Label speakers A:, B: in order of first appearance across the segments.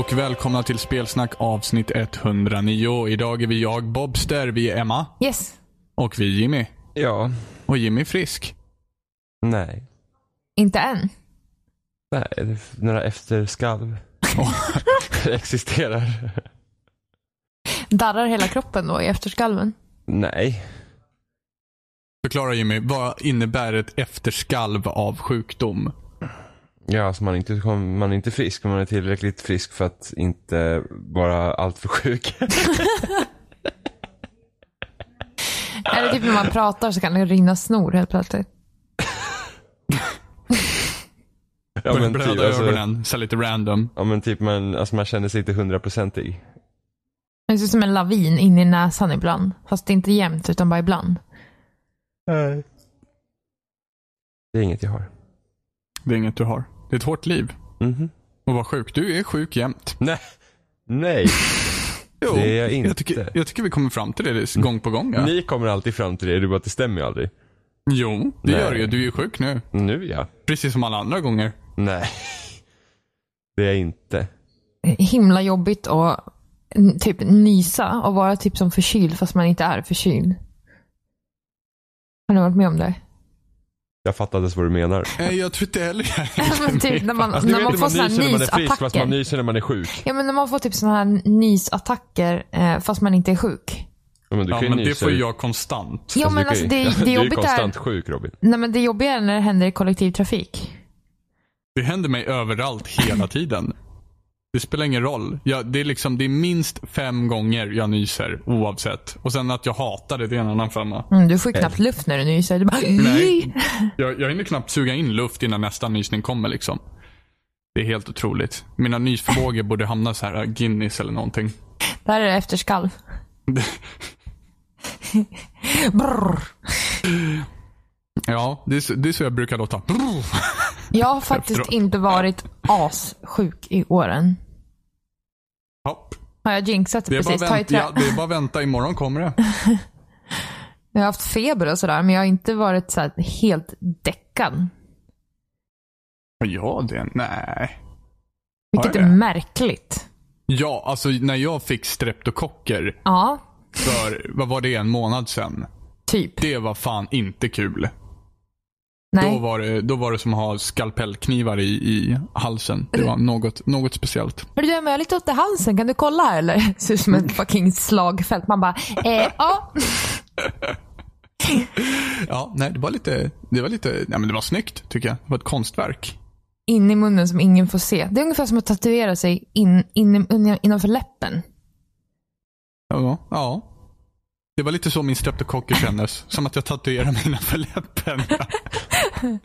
A: och välkomna till Spelsnack avsnitt 109. Idag är vi jag, Bobster, vi är Emma
B: Yes.
A: och vi är Jimmy.
C: Ja.
A: Och Jimmy frisk.
C: Nej.
B: Inte än.
C: Nej, det är några efterskalv. Det existerar.
B: Darrar hela kroppen då i efterskalven.
C: Nej.
A: Förklara Jimmy, vad innebär ett efterskalv av sjukdom?
C: Ja, alltså man är, inte, man är inte frisk, men man är tillräckligt frisk för att inte vara alltför sjuk.
B: Eller typ när man pratar så kan det rinna snor helt plötsligt.
C: ja, men
A: blöda
C: typ, alltså,
A: ögonen, så lite random.
C: ja, men typ man, alltså man känner sig inte hundraprocentig.
B: Det ser ut som en lavin in i näsan ibland. Fast det är inte jämnt utan bara ibland.
C: Nej. Det är inget jag har.
A: Det är inget du har. Det är ett hårt liv.
C: Mhm.
A: Och vara sjuk. Du är sjuk jämt.
C: Nej. Nej.
A: Jo,
C: Det är jag inte.
A: Jag tycker, jag tycker vi kommer fram till det gång på gång. Ja.
C: Ni kommer alltid fram till det, det är bara att det stämmer ju aldrig.
A: Jo, det
C: Nej.
A: gör det ju. Du är ju sjuk nu.
C: Nu ja.
A: Precis som alla andra gånger.
C: Nej. Det är jag inte.
B: Himla jobbigt att typ nysa och vara typ som förkyld fast man inte är förkyld. Har ni varit med om det?
C: Jag fattar inte ens vad du menar.
A: Jag tror inte heller jag
B: typ när man,
C: Alltså,
B: när man får såna här
C: när man är frisk fast man
B: nysattacker.
C: nyser när man är sjuk.
B: Ja men när man får typ såna här nysattacker eh, fast man inte är sjuk.
C: Ja, men du
A: Ja,
C: kan ju
A: men det får jag konstant.
B: Ja men alltså
C: ju-
B: det, det
C: Du är
B: är...
C: konstant sjuk Robin.
B: Nej men det jobbiga är när det händer i kollektivtrafik.
A: Det händer mig överallt hela tiden. Det spelar ingen roll. Jag, det, är liksom, det är minst fem gånger jag nyser oavsett. Och sen att jag hatar det, det är en annan femma.
B: Mm, du får ju knappt luft när du nyser. Du bara...
A: Nej. Jag, jag hinner knappt suga in luft innan nästa nysning kommer. Liksom. Det är helt otroligt. Mina nysförmågor borde hamna så här äh, Guinness eller någonting.
B: Där är det efterskalv. Brr.
A: Ja, det är, så- det är så jag brukar låta.
B: Jag har faktiskt
A: Efteråt.
B: inte varit assjuk i åren.
A: Hopp.
B: Har jag jinxat det
A: Det bara
B: precis? Ta i
A: vänt,
B: trä.
A: ja, det är bara vänta, imorgon kommer det.
B: Jag har haft feber och sådär, men jag har inte varit så helt däckad.
A: Ja, det, nej.
B: Vilket
A: Har
B: är
A: jag det?
B: märkligt.
A: Ja, alltså när jag fick streptokocker
B: Ja,
A: för, vad var det, en månad sedan.
B: typ.
A: Det var fan inte kul.
B: Nej.
A: Då var, det, då var det som att ha skalpellknivar i, i halsen. Det var något, något speciellt.
B: Hörru du, jag lite ont i halsen. Kan du kolla här eller? Det ser ut som ett fucking slagfält. Man bara, eh, ja.
A: Ja, nej, det var lite, det var lite, nej men det var snyggt tycker jag. Det var ett konstverk.
B: In i munnen som ingen får se. Det är ungefär som att tatuera sig in, in, in, innanför läppen.
A: Ja, ja. Det var lite så min streptokocker kändes. Som att jag tatuerade mig innanför läppen.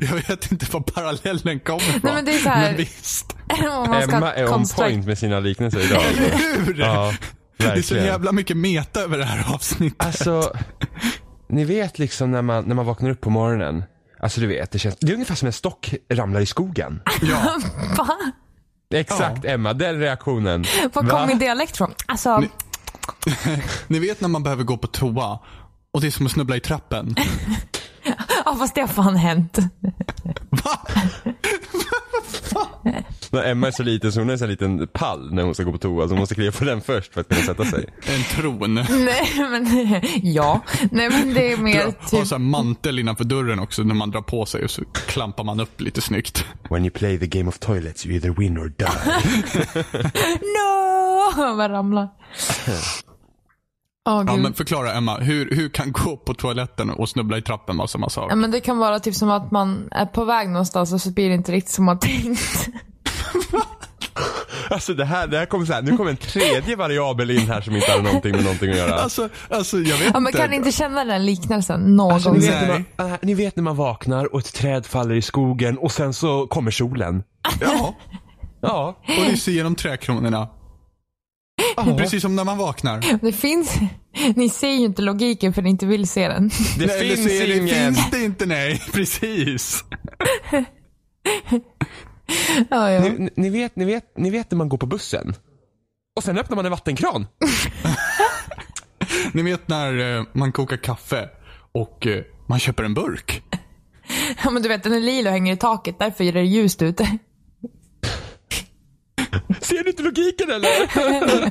A: jag vet inte var parallellen kommer ifrån.
B: Nej, men det är så här-
A: Men visst.
B: Om man ska
C: Emma är on point med sina liknelser idag.
A: Eller hur?
C: Ja,
A: det är så jävla mycket meta över det här avsnittet.
C: Alltså, ni vet liksom när man, när man vaknar upp på morgonen. Alltså du vet, det känns, det är ungefär som en stock ramlar i skogen.
A: Ja,
B: Va?
C: Exakt Emma, den reaktionen.
B: Var
C: Va?
B: kom min dialekt från? Alltså,
A: ni vet när man behöver gå på toa och det är som att snubbla i trappen.
B: ja, fast det har fan hänt.
A: Va?
C: När Emma är så liten så hon är en sån liten pall när hon ska gå på toa. Så hon måste kliva på den först för att kunna sätta sig.
A: En tron.
B: Nej, men ja. Nej, men det är mer typ...
A: så här mantel innanför dörren också när man drar på sig och så klampar man upp lite snyggt.
C: When you play the game of toilets you either win or die.
B: No! Vad ramlar. Åh,
A: Ja, men förklara Emma, hur, hur kan gå på toaletten och snubbla i trappen vara samma sak?
B: Ja, men det kan vara typ som att man är på väg någonstans och så blir det inte riktigt som man tänkt.
C: Alltså det här, det här kommer så här, nu kommer en tredje variabel in här som inte har någonting med någonting att göra.
A: Alltså, alltså jag vet
B: Ja, men
A: inte.
B: kan ni inte känna den liknelsen någon
C: Alltså,
B: gång?
C: ni, vet man, äh, ni vet när man vaknar och ett träd faller i skogen och sen så kommer solen.
A: Ja,
C: Ja.
A: och lyser genom Precis som när man vaknar.
B: Det finns... Ni ser ju inte logiken för ni inte vill se den.
C: Det
A: Nej,
C: finns
A: det,
C: ingen.
A: finns det inte, nej. Precis.
B: Ja, ja.
C: Ni, ni, vet, ni, vet, ni vet när man går på bussen. Och sen öppnar man en vattenkran.
A: Ni vet när eh, man kokar kaffe och eh, man köper en burk.
B: ja men du vet, den är lila och hänger i taket. Därför är det ljust ute.
C: Ser du inte logiken eller?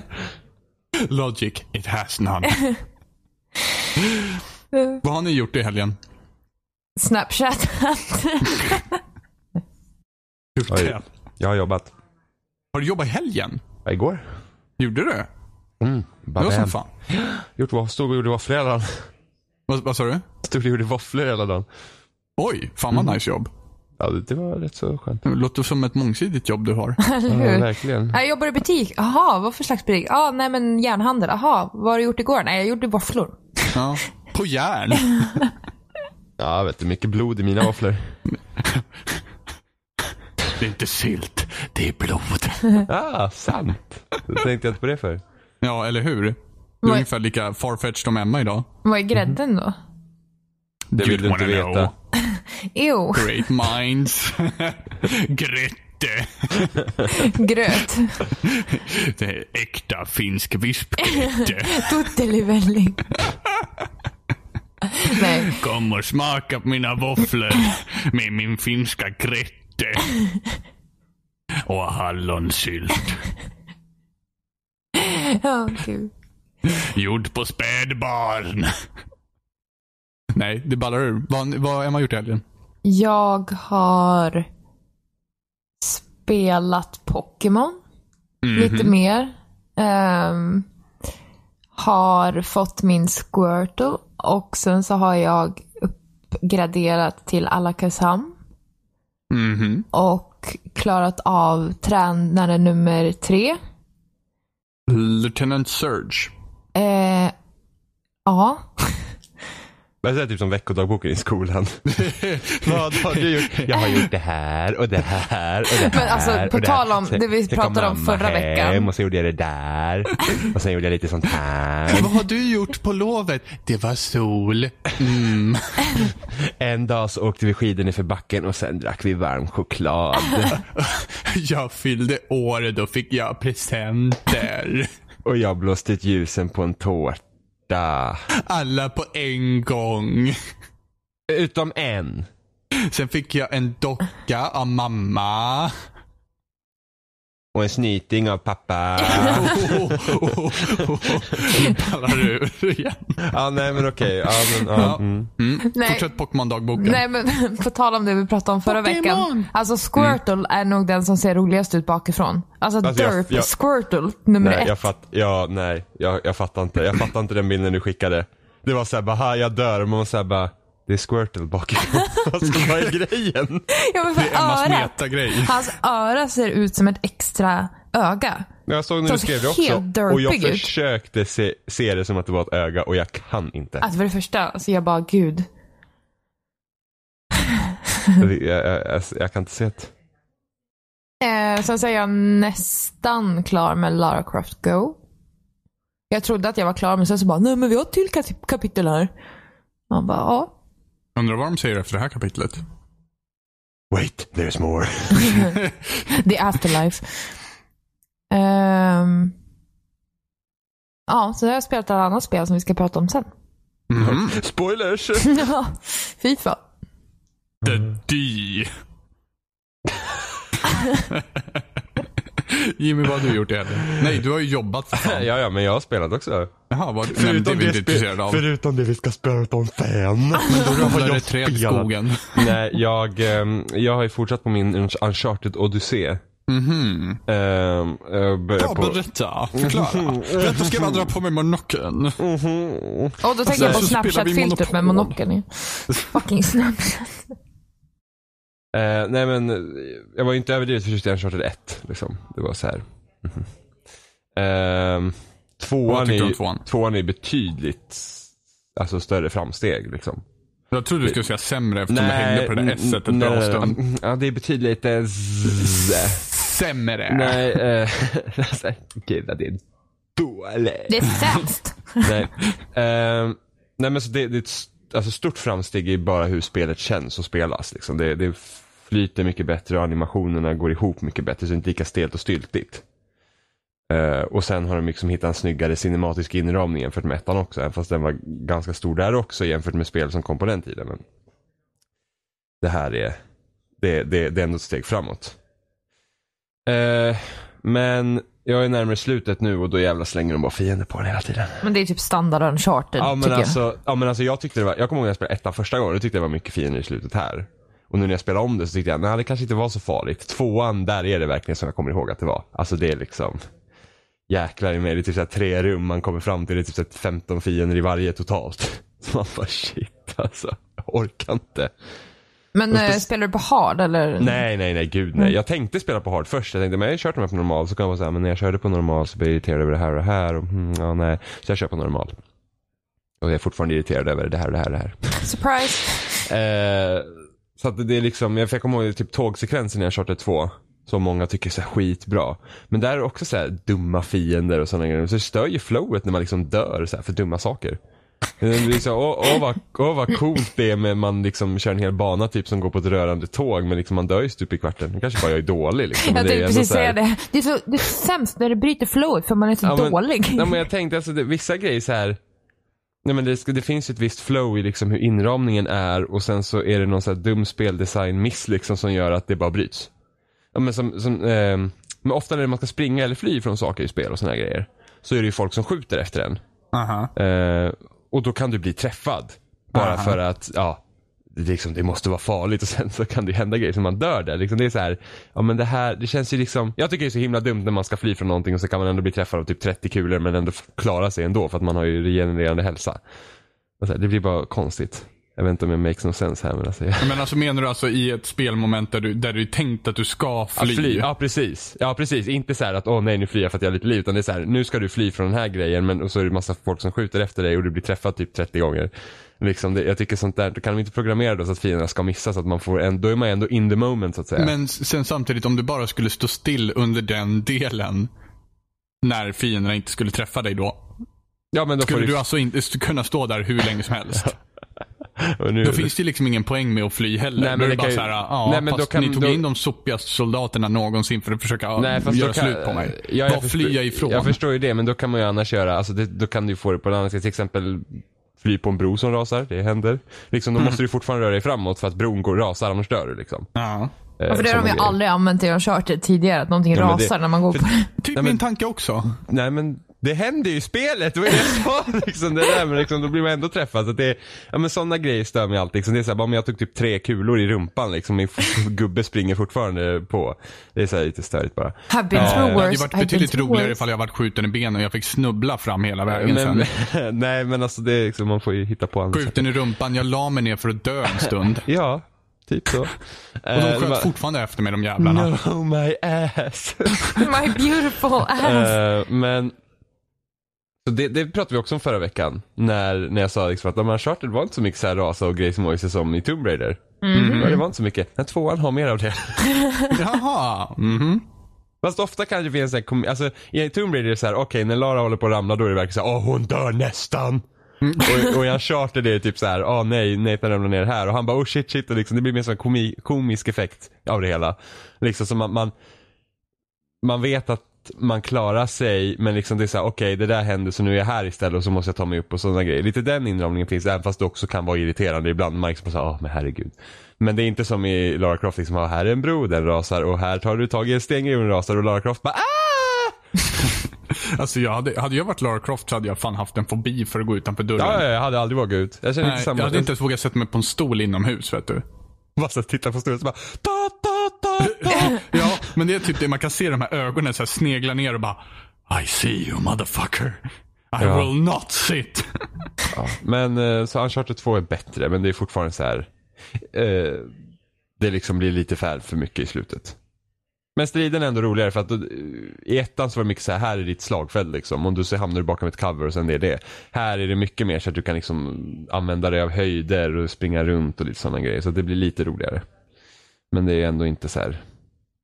A: Logic, it has none. Vad har ni gjort i helgen?
B: Snapchat.
A: Gjort det?
C: Jag har jobbat.
A: Har du jobbat i helgen?
C: Ja, Igår.
A: Gjorde du?
C: Mm,
A: Det var som fan.
C: Gjort vad? Stod och gjorde våfflor hela dagen.
A: Vad, vad sa du?
C: Stod och gjorde våfflor hela dagen.
A: Oj, fan vad nice jobb.
C: Ja, det, var rätt så skönt.
A: Det låter som ett mångsidigt jobb du har.
C: Ja, verkligen.
B: Jag jobbar i butik. Jaha, vad för slags butik? Ja, nej men järnhandel. Jaha, vad har du gjort igår? Nej, jag gjorde våfflor.
A: Ja. På järn.
C: Ja, vet du, mycket blod i mina våfflor.
A: Det är inte sylt, det är blod.
C: Ah, sant. Det tänkte jag inte på det för.
A: Ja, eller hur? Det är
B: Vad-
A: ungefär lika farfetched som Emma idag.
B: Vad är grädden då?
C: Det vill du inte veta.
B: Jo,
A: Great minds. Grätte.
B: gröt.
A: Det är äkta finsk vispgrätte.
B: Tuttelivelling. Nej,
A: Kom och smaka på mina våfflor med min finska grätte. Och hallonsylt.
B: ja gud.
A: Gjord på spädbarn. Nej, det ballar ur. Vad, vad har Emma gjort i helgen?
B: Jag har spelat Pokémon lite mer. Ehm, har fått min Squirtle och sen så har jag uppgraderat till Alakazam
A: Mhm.
B: och klarat av tränare nummer tre.
A: Lieutenant Surge.
B: Eh, ja,
C: Det är typ som veckodagboken i skolan. Vad har du gjort? Jag har gjort det här och det här och det här.
B: Men alltså, på tal om det vi pratade om förra
C: hem
B: veckan.
C: Och så gjorde jag det där. Och sen gjorde jag lite sånt här.
A: Vad har du gjort på lovet? Det var sol. Mm.
C: En dag så åkte vi skidor för backen och sen drack vi varm choklad.
A: Jag fyllde år och då fick jag presenter.
C: Och jag blåste ut ljusen på en tårta.
A: Alla på en gång.
C: Utom en.
A: Sen fick jag en docka av mamma.
C: Och en snyting av pappa.
A: Pallar ur igen.
C: ja, nej men okej. Ja, men, ja, mm.
A: Mm.
B: Nej.
A: Fortsätt Pokémon-dagboken.
B: nej men på tal om det vi pratade om förra
A: Pokémon!
B: veckan. Alltså Squirtle är nog den som ser roligast ut bakifrån. Alltså,
C: Alltså, jag-
B: Derp,
C: jag-
B: Squirtle, nummer
C: Nej,
B: ett.
C: jag fatt, ja, nej, jag, jag fattar inte. Jag fattar inte den bilden du skickade. Det var såhär bara, ha jag dör. Och man var såhär bara, det är Squirtle bakifrån. alltså vad är grejen?
B: Ja, men för
A: Det är Emmas
B: örat.
A: metagrej.
B: Hans öra ser ut som ett extra öga.
C: Jag såg när du skrev det också. Och jag
B: ut.
C: försökte se, se det som att det var ett öga och jag kan inte.
B: Alltså för det första, alltså jag bara gud.
C: Jag, jag, jag, jag kan inte se det.
B: Eh, sen så är jag nästan klar med Lara Croft Go. Jag trodde att jag var klar men sen så bara, nej men vi har ett till kap- kapitel här. Man bara, ja.
A: Undrar vad de säger efter det här kapitlet.
C: Wait, there's more.
B: The Afterlife. Ehm, ja, så har jag spelat ett annat spel som vi ska prata om sen.
A: Mhm.
C: Spoilers!
B: Ja, Fifa.
A: The D. Jimmy, vad har du gjort i helgen? Nej, du har ju jobbat för fan.
C: ja, ja, men jag har spelat också.
A: Jaha, vad, nej, men det vi inte intresserade av.
C: förutom det vi ska spela om sen.
A: Då ramlar
C: jag
A: det träd i skogen.
C: Nej, jag, ehm, jag har ju fortsatt på min Uncharted Odyssey.
A: Mhm.
C: Ehm, jag börjar
A: Ja,
C: på...
A: berätta. Förklara. Berätta ska jag dra på mig monokeln.
B: Och då tänker jag på
A: så spelar vi
B: Snapchat-filtret med monokeln. Fucking Snapchat.
C: Eh, nej men, eh, jag var ju inte överdrivet förtjust i Uncharted 1. Liksom. Det var så här. Mhm. Ehm,
A: Vad
C: tvåan, är
A: tvåan?
C: tvåan är betydligt alltså, större framsteg. Liksom.
A: Jag trodde du skulle säga sämre eftersom du hängde på det där S ett
C: nej,
A: bra
C: nej,
A: stund.
C: nej. Ja, det är betydligt lite.
A: Sämre.
C: Nej, eh, alltså, gud det är dåligt.
B: Det är sämst.
C: nej. Ehm, nej men så det, det är ett st- alltså, stort framsteg i bara hur spelet känns och spelas. Liksom. Det, det flyter mycket bättre och animationerna går ihop mycket bättre så det är inte lika stelt och styltigt. Eh, och sen har de liksom hittat en snyggare cinematisk inramning jämfört med ettan också. Även fast den var ganska stor där också jämfört med spel som kom på den tiden. Men det här är, det, det, det är ändå ett steg framåt. Eh, Men jag är närmare slutet nu och då jävla slänger de bara fiender på den hela tiden.
B: Men det är typ standard Uncharted
C: Ja men,
B: tycker jag.
C: alltså, ja men alltså jag tyckte det var, jag kommer ihåg när jag spelade ettan första gången, då tyckte jag det var mycket fiender i slutet här. Och nu när jag spelar om det så tyckte jag, nej det kanske inte var så farligt. Tvåan, där är det verkligen som jag kommer ihåg att det var. Alltså det är liksom, jäklar i mig, det är typ såhär tre rum man kommer fram till, det är typ såhär 15 fiender i varje totalt. Så man bara shit alltså, jag orkar inte.
B: Men
C: spec-
B: spelar du på hard eller?
C: Nej, nej, nej, gud nej. Jag tänkte spela på hard först. Jag tänkte, men jag har kört de här på normal. Så kan jag vara såhär, men när jag körde på normal så blev jag irriterad över det här och det här. Och, mm, ja, nej. Så jag kör på normal. Och jag är fortfarande irriterad över det här och det här och det här.
B: Surprise.
C: Eh, så att det är liksom, jag komma ihåg typ tågsekvensen i Uncharted 2. Som många tycker är så här skitbra. Men där är det också så här dumma fiender och sådana grejer. Så det stör ju flowet när man liksom dör så för dumma saker. Så, åh, åh, vad, åh vad coolt det är med man liksom kör en hel bana typ som går på ett rörande tåg men liksom man dör ju stup i kvarten. Det kanske bara jag är dålig liksom.
B: Jag
C: det är
B: tänkte precis säga det. Det är, så, det är sämst när det bryter flowet för man är så
C: Ja, men-
B: dålig.
C: Ja, men jag tänkte alltså det, vissa grejer så här. Nej men det, det finns ju ett visst flow i liksom hur inramningen är och sen så är det någon så dum speldesign-miss liksom som gör att det bara bryts. Ja, men, som, som, ehm, men ofta när man ska springa eller fly från saker i spel och såna här grejer. Så är det ju folk som skjuter efter en.
A: Aha.
C: Eh, och då kan du bli träffad. Bara
A: Aha.
C: för att, ja, liksom, det måste vara farligt och sen så kan det hända grejer som man dör där. Liksom, det är så här, ja men det här, det känns ju liksom, jag tycker det är så himla dumt när man ska fly från någonting och så kan man ändå bli träffad av typ 30 kulor men ändå klara sig ändå för att man har ju regenererande hälsa. Så här, det blir bara konstigt. Jag vet inte om jag makes no sense här men alltså. Jag...
A: Men alltså menar du alltså i ett spelmoment där du, där du tänkt att du ska fly?
C: Att fly. Ja precis. Ja precis. Inte så här att åh nej nu flyr jag för att jag har lite liv. Utan det är så här, nu ska du fly från den här grejen men och så är det massa folk som skjuter efter dig och du blir träffad typ 30 gånger. Liksom det, jag tycker sånt där, då kan de inte programmera då så att fienderna ska missa så att man får en, då är man ändå in the moment så att säga.
A: Men sen samtidigt om du bara skulle stå still under den delen när fienderna inte skulle träffa dig då.
C: ja men då
A: Skulle
C: du,
A: du alltså inte kunna stå där hur länge som helst?
C: nu,
A: Då finns det liksom ingen poäng med att fly heller.
C: Nej, men
A: då är
C: det
A: bara
C: kan ju-
A: så här, ja,
C: Nej, men
A: fast
C: kan-
A: ni tog
C: då-
A: in de sopigaste soldaterna någonsin för att försöka
C: Nej,
A: göra
C: kan,
A: slut på mig.
C: Ja, jag
A: Vad
C: förstår-
A: flyr jag ifrån?
C: Jag förstår ju det men då kan man ju annars göra, alltså det, då kan du få det på ett annat sätt. Till exempel fly på en bro som rasar, det händer. Liksom, då
A: Mm.
C: måste du fortfarande röra dig framåt för att bron går rasar annars dör du liksom.
A: Ja.
C: Eh,
B: Ja, för det har de ju aldrig använt i Uncharted tidigare, att någonting
C: Ja, men det-
B: rasar när man går
C: för-
B: på det.
A: Typ
C: Nej, men-
A: min tanke också.
C: Nej men det händer ju i spelet, det var det jag sa liksom. Det där, men liksom, då blir man ändå träffad. Så det, ja men sådana grejer stör mig alltid. Liksom. Det är såhär, bara jag tog typ tre kulor i rumpan liksom, min gubbe springer fortfarande på. Det är så här lite störigt bara.
B: Have been
C: Ja,
B: through
A: Det
B: worse.
A: hade ju varit betydligt roligare
B: worse.
A: ifall jag varit skjuten i benen och jag fick snubbla fram hela vägen
C: Men,
A: sen.
C: nej men alltså det är liksom, man får ju hitta på andra sätt.
A: Skjuten i rumpan, jag la mig ner för att dö en stund.
C: Ja, typ så.
A: Och de sköt fortfarande efter mig de jävlarna.
C: No my ass.
B: My beautiful ass.
C: Eh, men så det, det pratade vi också om förra veckan. När, när jag sa liksom att de här charter var inte så mycket så här rasa och grejsmojser som i Tomb Raider.
B: Mhm.
C: Det var inte så mycket. Den tvåan har mer av det.
A: Jaha. Mhm.
C: Fast ofta kan det finnas så här, kom- alltså i Tomb Raider är det så här, okej när Lara håller på att ramla då är det verkligen så här, åh hon dör nästan. och, och i Uncharted är det typ så här, åh nej, Nathan ramlar ner här och han bara, oh shit shit och liksom, det blir mer som en komi, komisk effekt av det hela. Liksom så man, man, man vet att man klarar sig men liksom det är så här, okej det där händer så nu är jag här istället och så måste jag ta mig upp och sådana grejer. Lite den inramningen finns även fast det också kan vara irriterande ibland. Man liksom såhär, åh men herregud. Men det är inte som i Lara Croft liksom, ah, här är en bro, den rasar och här tar du tag i en stengrej och den rasar och Lara Croft bara ah!
A: Alltså jag hade, hade jag varit Lara Croft så hade jag fan haft en fobi för att gå utanför dörren.
C: Ja, ja, jag hade aldrig vågat ut. Jag känner
A: Nej,
C: inte samma.
A: jag hade inte ens vågat sätta mig på en stol inomhus vet du.
C: bara titta på stolen och bara ta.
A: Ja, men det är typ det man kan se de här ögonen så här snegla ner och bara I see you motherfucker. I
C: Ja.
A: will not sit.
C: ja. Men eh, så Uncharted 2 är bättre men det är fortfarande så här. Eh, det liksom blir lite för, för mycket i slutet. Men striden är ändå roligare för att då, i ettan så var det mycket så här, här är ditt slagfält liksom. Om du så hamnar du bakom ett cover och sen det är det. Här är det mycket mer så att du kan liksom använda dig av höjder och springa runt och lite sådana grejer. Så det blir lite roligare. Men det är ändå inte så här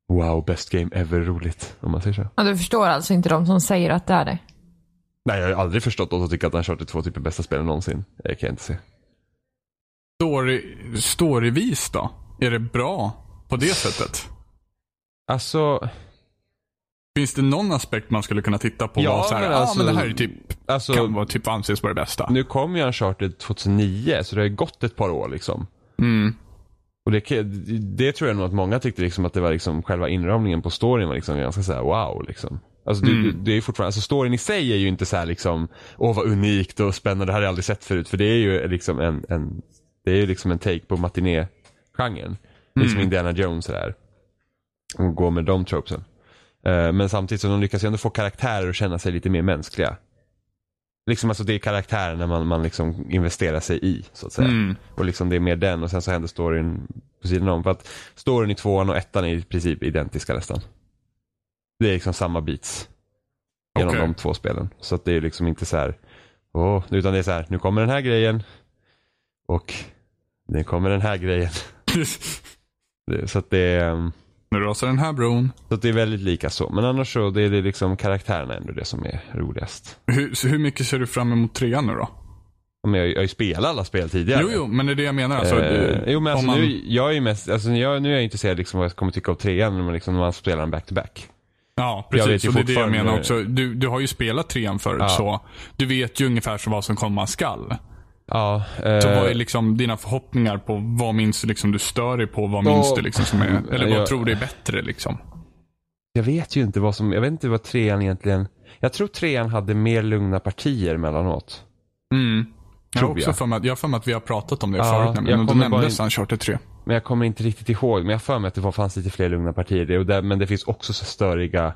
C: wow, best game ever roligt om man säger så.
B: Ja, du förstår alltså inte de som säger att det är det?
C: Nej, jag har aldrig förstått de som tycker att Uncharted 2 typ är bästa spelen någonsin. Det kan jag inte se.
A: Story, storyvis då? Är det bra på det sättet?
C: Alltså,
A: Finns det någon aspekt man skulle kunna titta på?
C: Ja,
A: och så här,
C: men
A: ja
C: alltså-
A: men det här är typ,
C: alltså
A: kan vara typ anses vara det bästa.
C: nu kom ju Uncharted 2009 så det har ju gått ett par år liksom.
A: Mm.
C: Och det, det tror jag nog att många tyckte liksom att det var liksom själva inramningen på storyn var liksom ganska såhär wow liksom. Alltså det,
A: Mm.
C: det är fortfarande, alltså storyn i sig är ju inte så här liksom, åh vad unikt och spännande, det här har jag aldrig sett förut. För det är ju liksom en, en det är ju liksom en take på matiné-genren.
A: Mm.
C: Indiana Jones sådär. Och gå med de tropesen. Eh, men samtidigt så de lyckas ju ändå få karaktärer att känna sig lite mer mänskliga. Liksom alltså det är karaktärerna man, man liksom investerar sig i, så att säga.
A: Mm.
C: Och liksom det är mer den och sen så händer storyn på sidan om. För att storyn i tvåan och ettan är i princip identiska nästan. Det är liksom samma beats. Genom
A: Okej.
C: de två spelen. Så att det är liksom inte så här. Åh, utan det är så här, nu kommer den här grejen. Och nu kommer den här grejen. Så att det är, um,
A: nu rasar den här bron.
C: så det är väldigt lika så. Men annars så det är det liksom karaktärerna ändå det som är roligast.
A: Hur, hur mycket ser du fram emot trean nu då?
C: Men jag, jag har ju spelat alla spel tidigare.
A: Jo, jo, men det är det jag menar. Alltså,
C: eh, jo men alltså,
A: om man-
C: nu, jag är ju mest, alltså, jag, nu är jag intresserad liksom vad jag kommer tycka av trean när man, liksom, när man spelar den back to back.
A: Ja, precis. Och det är det jag menar också. Du, du har ju spelat trean förut,
C: Ja.
A: så du vet ju ungefär så vad som komma skall.
C: Ja,
A: Så
C: eh,
A: vad är liksom dina förhoppningar på vad minns du liksom du stör dig på? Vad minns du liksom som är, eller vad
C: Jag-
A: tror du är bättre liksom?
C: jag vet ju inte vad som, jag vet inte vad trean egentligen, jag tror trean hade mer lugna partier mellanåt.
A: Mm. Jag har också
C: jag.
A: för mig, jag för mig att vi har pratat om det
C: Ja,
A: förut nämligen. då nämndes
C: in-
A: Uncharted 3.
C: Men jag kommer inte riktigt ihåg, men jag för mig att det var, fanns lite fler lugna partier. Det, och där, men det finns också så störiga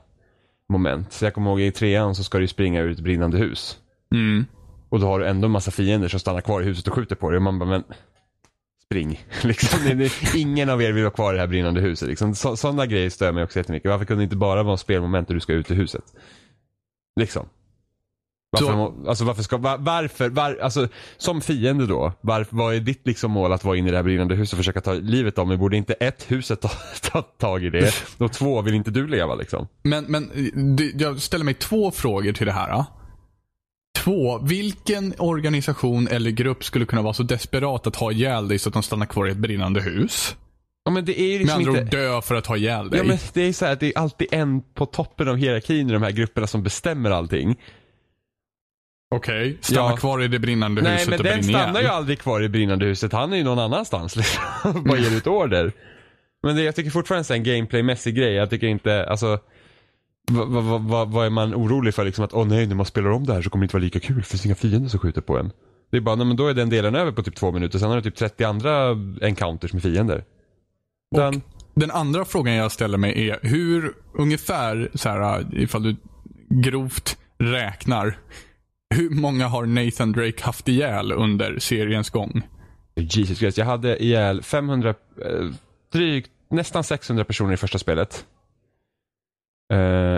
C: moment. Så jag kommer ihåg i trean så ska du springa ur ett brinnande hus.
A: Mm.
C: Och då har du ändå en massa fiender som stannar kvar i huset och skjuter på dig. Och man bara, men spring. liksom, det, det, ingen av er vill vara kvar i det här brinnande huset. Liksom, så, sådana grejer stör mig också jättemycket. Varför kunde det inte bara vara spelmoment där du ska ut ur huset? Liksom. Varför, må- alltså varför ska, var, varför, var, alltså som fiende då, var, vad är ditt liksom mål att vara inne i det här brinnande huset och försöka ta livet av mig? Borde inte ett, huset ta, ta tag i det? Och två, vill inte du leva liksom?
A: Men, men eh, jag ställer mig två frågor till det här. Två, vilken organisation eller grupp skulle kunna vara så desperat att ha ihjäl dig så att de stannar kvar i ett brinnande hus?
C: Ja men det är ju
A: Med
C: liksom
A: andra
C: inte...
A: ord dö för att ha ihjäl dig.
C: Ja men det är så här, det är alltid en på toppen av hierarkin i de här grupperna som bestämmer allting.
A: Okej, stanna
C: Ja.
A: kvar i det brinnande
C: Nej
A: huset
C: men
A: och
C: den
A: brinna
C: stannar ju aldrig kvar i brinnande huset, han är ju någon annanstans liksom. Bara ger ut order. Men det, jag tycker fortfarande det är en gameplaymässig grej, jag tycker inte, alltså vad, vad, vad, vad är man orolig för liksom att, åh nej när man spelar om det här så kommer det inte vara lika kul, för det finns inga fiender som skjuter på en. Det är bara, nej men då är den delen över på typ två minuter, sen har du typ 30 andra encounters med fiender. Den,
A: Den andra frågan jag ställer mig är hur ungefär, så här, ifall du grovt räknar, hur många har Nathan Drake haft ihjäl under seriens gång?
C: Jesus Christ, jag hade ihjäl 500, eh, drygt, nästan 600 personer i första spelet.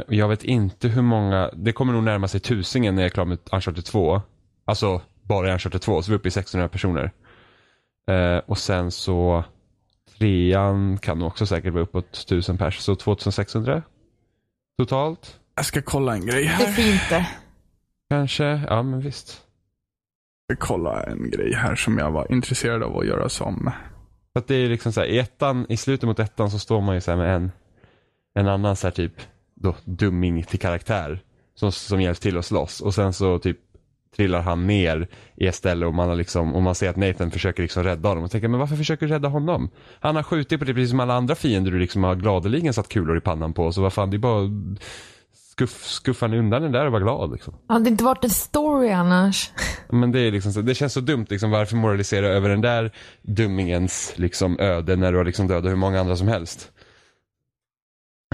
C: Och jag vet inte hur många, det kommer nog närma sig tusingen när jag är klar med Uncharted 2. Alltså bara i Uncharted 2, så vi är uppe i 600 personer. Eh, och sen så trean kan nog också säkert vara uppåt 1000 pers, så 2600 totalt.
A: Jag ska kolla en grej
B: Det är
A: här.
B: fint det.
C: Kanske, ja men visst.
A: Jag ska kolla en grej här som jag var intresserad av att göra som.
C: Så att det är liksom så här, i ettan, i slutet mot ettan så står man ju så här med en, en annan så här typ då, dumming till karaktär. Som, som hjälps till att slåss. Och sen så typ trillar han ner i ett ställe och man, har liksom, och man ser att Nathan försöker liksom rädda honom. Och tänker, men varför försöker du rädda honom? Han har skjutit på det precis som alla andra fiender du liksom har gladeligen satt kulor i pannan på. Så vad fan, det är bara skuff, skuffa undan den där och var glad liksom.
B: Hade det inte varit en story annars?
C: Men det, är liksom det känns så dumt, liksom, varför moralisera över den där dummingens liksom, öde när du har liksom dödat hur många andra som helst.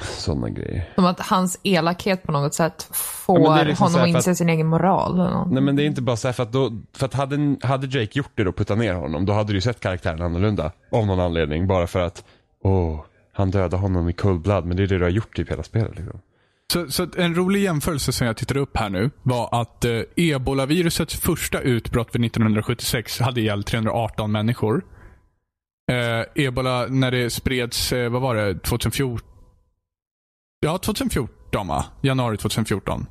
C: Sådana grejer.
B: Som att hans elakhet på något sätt får
C: Ja, liksom
B: honom att inse
C: att-
B: sin egen moral. Eller något.
C: Nej men det är inte bara så här för att då, för att hade, hade Drake gjort det och puttat ner honom, då hade du ju sett karaktären annorlunda. Av någon anledning, bara för att, åh, han dödade honom i cold blood, men det är det du har gjort typ hela spelet liksom.
A: Så, så en rolig jämförelse som jag tittade upp här nu var att eh, ebolavirusets första utbrott vid 1976 hade ihjäl 318 människor. Eh, ebola, när det spreds, eh, vad var det, 2014? Ja, 2014 va? Januari 2014.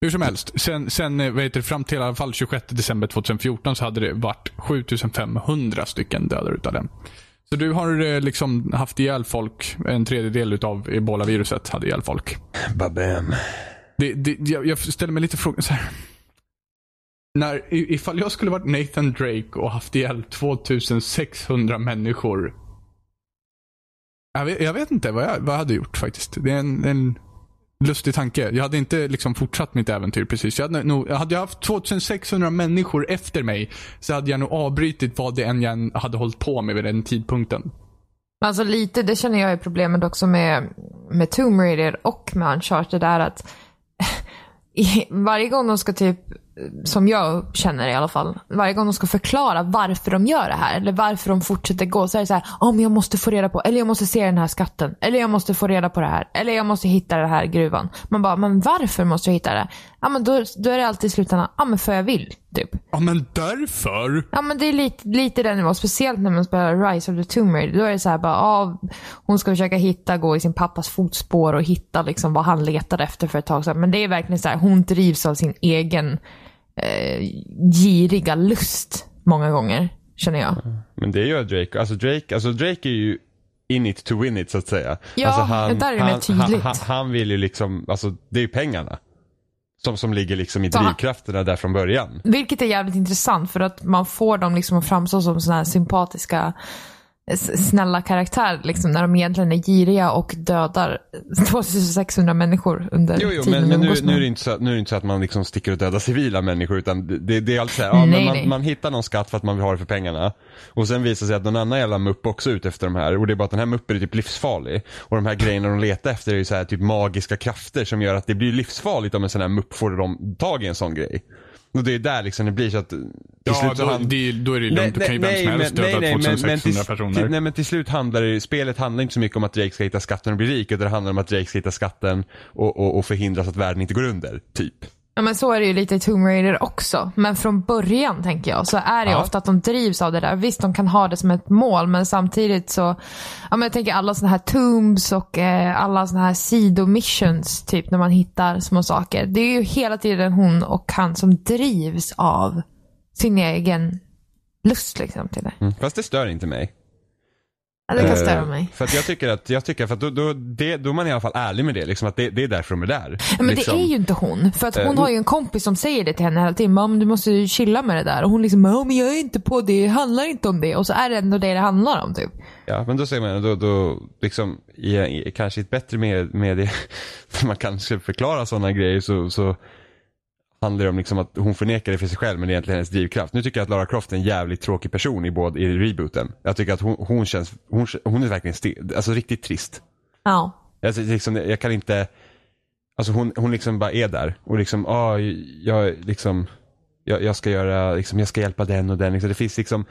A: Hur som helst, sen, sen eh, vad heter fram till i alla fall 26 december 2014 så hade det varit 7500 stycken döda utav dem. Så du har eh, liksom haft ihjäl folk, en tredjedel utav ebolaviruset hade ihjäl folk.
C: Babam.
A: Det, det, jag, jag ställer mig lite frågan så här. när, ifall jag skulle varit Nathan Drake och haft ihjäl 2600 människor. Jag vet, jag vet inte vad jag, vad jag hade gjort faktiskt. Det är en, en lustig tanke. Jag hade inte liksom fortsatt mitt äventyr precis. Jag hade, nog, hade jag haft 2600 människor efter mig så hade jag nog avbrytit vad det än jag hade hållit på med vid den tidpunkten.
B: Alltså lite, det känner jag är problemet också med, med Tomb Raider och med Uncharted är att varje gång de ska typ, som jag känner i alla fall, varje gång de ska förklara varför de gör det här eller varför de fortsätter gå så är det så här, om jag måste få reda på, eller jag måste se den här skatten, eller jag måste få reda på det här, eller jag måste hitta det här gruvan. Man bara, men varför måste jag hitta det? Ja men då, då är det alltid i slutändan, ja men för jag vill, typ.
A: Ja men därför.
B: Ja men det är lite, lite den nivån. Speciellt när man spelar Rise of the Tomb Raider. Då är det så här bara, ja, hon ska försöka hitta, gå i sin pappas fotspår och hitta liksom vad han letade efter för ett tag sedan. Men det är verkligen så här, hon drivs av sin egen eh, giriga lust många gånger. Känner jag.
C: Men det gör Drake. Alltså Drake, alltså Drake är ju in it to win it så att säga.
B: Ja,
C: alltså
B: det där är mer
C: han,
B: tydligt.
C: Han, han, han vill ju liksom, alltså det är ju pengarna. Som, som ligger liksom i
B: han-
C: drivkrafterna där från början.
B: Vilket är jävligt intressant för att man får dem liksom att framstå som såna här sympatiska snälla karaktärer liksom, när de egentligen är giriga och dödar 2600 människor under
C: Jo, jo
B: tiden
C: men, men nu, nu, är det inte så, att- nu är det inte så att man liksom sticker och dödar civila människor utan det, det är alltid så här, ja,
B: Nej,
C: man,
B: nej.
C: man hittar någon skatt för att man vill ha det för pengarna. Och sen visar sig att någon annan jävla mupp också är ute efter de här och det är bara att den här muppen är typ livsfarlig. Och de här grejerna de letar efter är ju så här typ magiska krafter som gör att det blir livsfarligt om en sån här mupp får de tag i en sån grej. Och det är där liksom det blir så att
A: Ja, då,
C: han-
A: det, då är det lugnt. Då kan ju vem som helst döda 2600
C: till,
A: personer.
C: Till, nej men till slut handlar det, spelet handlar inte så mycket om att Drake ska hitta skatten och bli rik utan det handlar om att Drake ska hitta skatten och, och, och förhindra så att världen inte går under, typ.
B: Ja men så är det ju lite i Tomb Raider också. Men från början tänker jag så är det
C: Ja.
B: ofta att de drivs av det där. Visst de kan ha det som ett mål men samtidigt så, ja men jag tänker alla sådana här tombs och eh, alla sådana här sidomissions typ när man hittar små saker. Det är ju hela tiden hon och han som drivs av sin egen lust liksom till det.
C: Mm. Fast det stör inte mig.
B: Ja, det kan
C: Eh,
B: störa mig.
C: För att jag tycker att, jag tycker för att då, då, det, då är man i alla fall ärlig med det, liksom att det, det är därför de är där.
B: Ja, men
C: liksom.
B: det är ju inte hon. För att hon
C: Eh,
B: har ju en kompis som säger det till henne hela tiden. Mam, du måste ju chilla med det där. Och hon liksom, ja men jag är inte på det, det handlar inte om det. Och så är det ändå det det handlar om typ.
C: Ja, men då säger man, då, då liksom, i, i, kanske i ett bättre med, medie, där man kanske förklarar sådana grejer så, så handlar det om liksom att hon förnekar det för sig själv men det är egentligen hennes drivkraft. Nu tycker jag att Lara Croft är en jävligt tråkig person i, både, i rebooten. Jag tycker att hon, hon känns, hon, hon är verkligen sti, alltså riktigt trist.
B: Ja.
C: Jag, liksom, jag kan inte, alltså hon, hon liksom bara är där och liksom, ah, jag liksom, jag, jag ska göra, liksom, jag ska hjälpa den och den. Liksom, det finns liksom,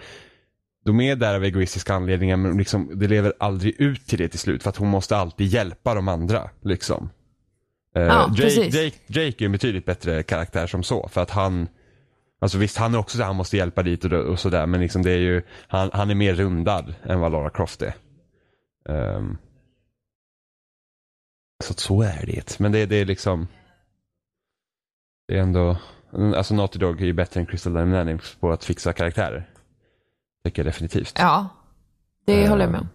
C: de är där av egoistiska anledningar men liksom, det lever aldrig ut till det till slut för att hon måste alltid hjälpa de andra. Liksom. Eh,
B: Ja,
C: Drake. Drake, Drake är en betydligt bättre karaktär som så för att han Alltså visst, han är också så han måste hjälpa dit och, och sådär men liksom det är ju, han, han är mer rundad än vad Lara Croft är. Ehm. Så att så är det. Men det, det är liksom Det är ändå Alltså Naughty Dog är ju bättre än Crystal Dynamics på att fixa karaktärer. Tycker jag definitivt.
B: Ja. Det
C: Eh,
B: håller jag med om.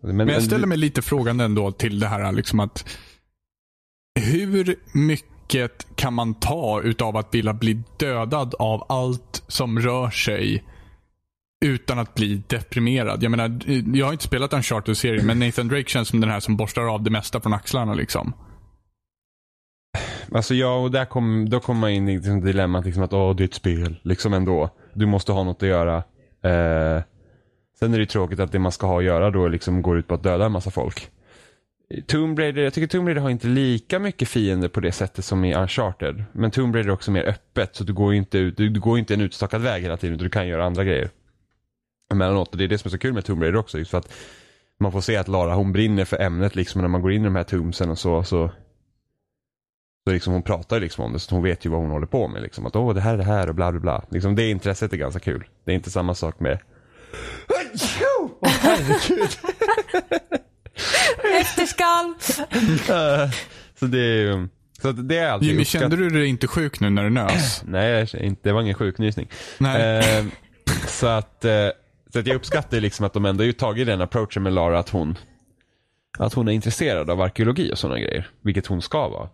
C: Men,
A: Men jag ställer mig lite frågande ändå till det här liksom att hur mycket kan man ta utav att vilja bli dödad av allt som rör sig utan att bli deprimerad? Jag menar, jag har inte spelat Uncharted-serien men Nathan Drake känns som den här som borstar av det mesta från axlarna liksom.
C: Alltså ja, och där kom, då kommer man in i liksom dilemmat liksom att åh, det är ett spel. Liksom ändå. Du måste ha något att göra. Eh, sen är det tråkigt att det man ska ha att göra då liksom går ut på att döda en massa folk. Tomb Raider, jag tycker Tomb Raider har inte lika mycket fiender på det sättet som i Uncharted. Men Tomb Raider är också mer öppet så du går ju inte ut, du, du går inte en utstakad väg hela tiden utan du kan göra andra grejer. Emellanåt, och det är det som är så kul med Tomb Raider också just för att man får se att Lara hon brinner för ämnet liksom när man går in i de här tombsen och så, så så liksom hon pratar liksom om det så hon vet ju vad hon håller på med. Liksom. Att åh det här är det här och bla bla bla. Liksom, det intresset är ganska kul. Det är inte samma sak med Åh herregud.
B: Efterskall!
C: Eh, så det är ju, så det är alltid
A: Jimmy,
C: uppskatt-
A: kände du dig inte sjuk nu när du nös?
C: Nej, det var ingen sjuknysning.
A: Nej.
C: Eh, så att, eh, så att jag uppskattar liksom att de ändå har tagit den approachen med Lara att hon att hon är intresserad av arkeologi och sådana grejer. Vilket hon ska vara.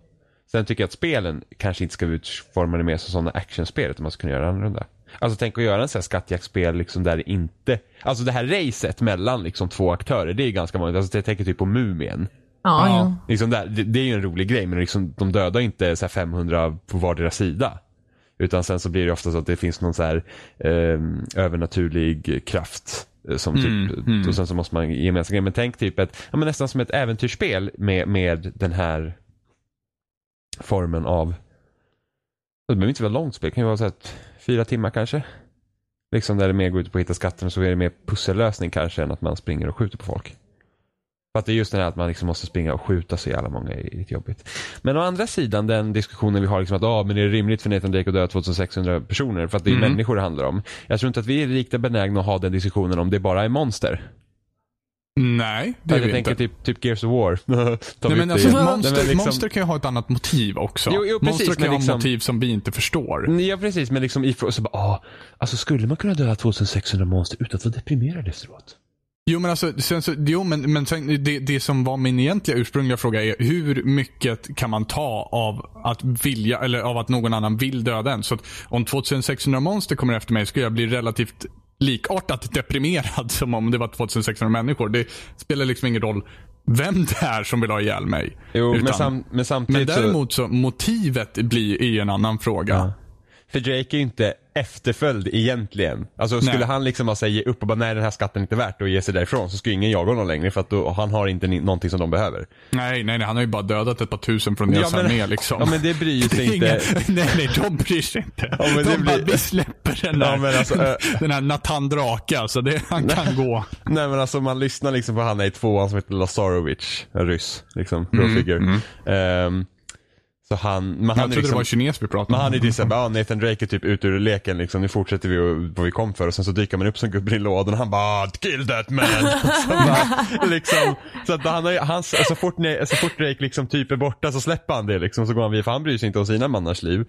C: Sen tycker jag att spelen kanske inte ska vara utformade mer som sådana actionspel utan man ska kunna göra det annorlunda. Alltså tänk att göra en sån här skattjaktspel liksom där det inte, alltså det här racet mellan liksom två aktörer det är ganska vanligt. Alltså jag tänker typ på Mumien.
B: Ja,
A: Ja.
C: Liksom där, det, det är ju en rolig grej men liksom, de dödar inte så här 500 på vardera sida. Utan sen så blir det ofta så att det finns någon så här eh, övernaturlig kraft. eh, Som typ,
A: Mm, mm.
C: Och sen så måste man gemensamt grej. Men tänk typ ett, ja, men nästan som ett äventyrsspel med, med den här formen av, det behöver inte vara långt spel, det kan ju vara så att fyra timmar kanske. Liksom där det mer går ut på att hitta skatten så är det mer pussellösning kanske än att man springer och skjuter på folk. För att det är just det här att man liksom måste springa och skjuta så jävla många är lite jobbigt. Men å andra sidan den diskussionen vi har liksom att ah, men är det rimligt för Nathan Drake att döda 2600 personer för att det är
A: Mm.
C: människor det handlar om. Jag tror inte att vi är lika benägna att ha den diskussionen om det bara är monster.
A: Nej, det är
C: jag
A: vi
C: tänker
A: inte.
C: typ, typ Gears of War.
A: Nej, men alltså,
C: det.
A: monster,
C: men liksom-
A: monster kan ju ha ett annat motiv också.
C: Jo, jo, precis,
A: monster kan ha
C: liksom-
A: motiv som vi inte förstår.
C: Ja precis, men liksom i så bara, ah, alltså skulle man kunna döda 2600 monster utan att vara deprimerad efteråt?
A: Jo men alltså, sen så, jo, men, men sen, det, det som var min egentliga ursprungliga fråga är hur mycket kan man ta av att vilja, eller av att någon annan vill döda en? Så att om 2600 monster kommer efter mig skulle jag bli relativt likartat deprimerad som om det var 2600 människor. Det spelar liksom ingen roll vem det är som vill ha ihjäl mig.
C: Jo, men,
A: Utan-
C: sam, men
A: men
C: samtidigt så...
A: däremot så, motivet blir är ju en annan fråga.
C: Ja. För Drake är ju inte efterföljd egentligen. Alltså skulle
A: Nej.
C: han liksom bara säga ge upp och bara nej den här skatten är inte värt och ge sig därifrån så skulle ingen jaga honom längre för att då, han har inte någonting som de behöver.
A: Nej, nej, nej, han har ju bara dödat ett par tusen från deras
C: men-
A: armé liksom.
C: Ja men det bryr sig inte.
A: Inga, nej, nej, de bryr sig inte.
C: Ja,
A: de
C: det
A: bara,
C: blir-
A: vi släpper den där,
C: Ja, alltså, äh.
A: den här Nathan Drake, alltså det, han kan gå.
C: Nej men alltså man lyssnar liksom på han i tvåan som heter Lazarovic, en ryss. Liksom, bra
A: Mm,
C: figure. Så han, men han
A: Jag
C: är
A: trodde
C: liksom,
A: det var kines vi pratade
C: Men han är
A: om.
C: såhär, ah, Nathan Drake är typ ute ur leken liksom, nu fortsätter vi och, vad vi kom för och sen så dyker man upp som gubben i lådan och han bara kill that man. så, bara, liksom, så att han fort, så fort Drake liksom typ är borta så släpper han det liksom så går han vidare för han bryr sig inte om sina mannars liv.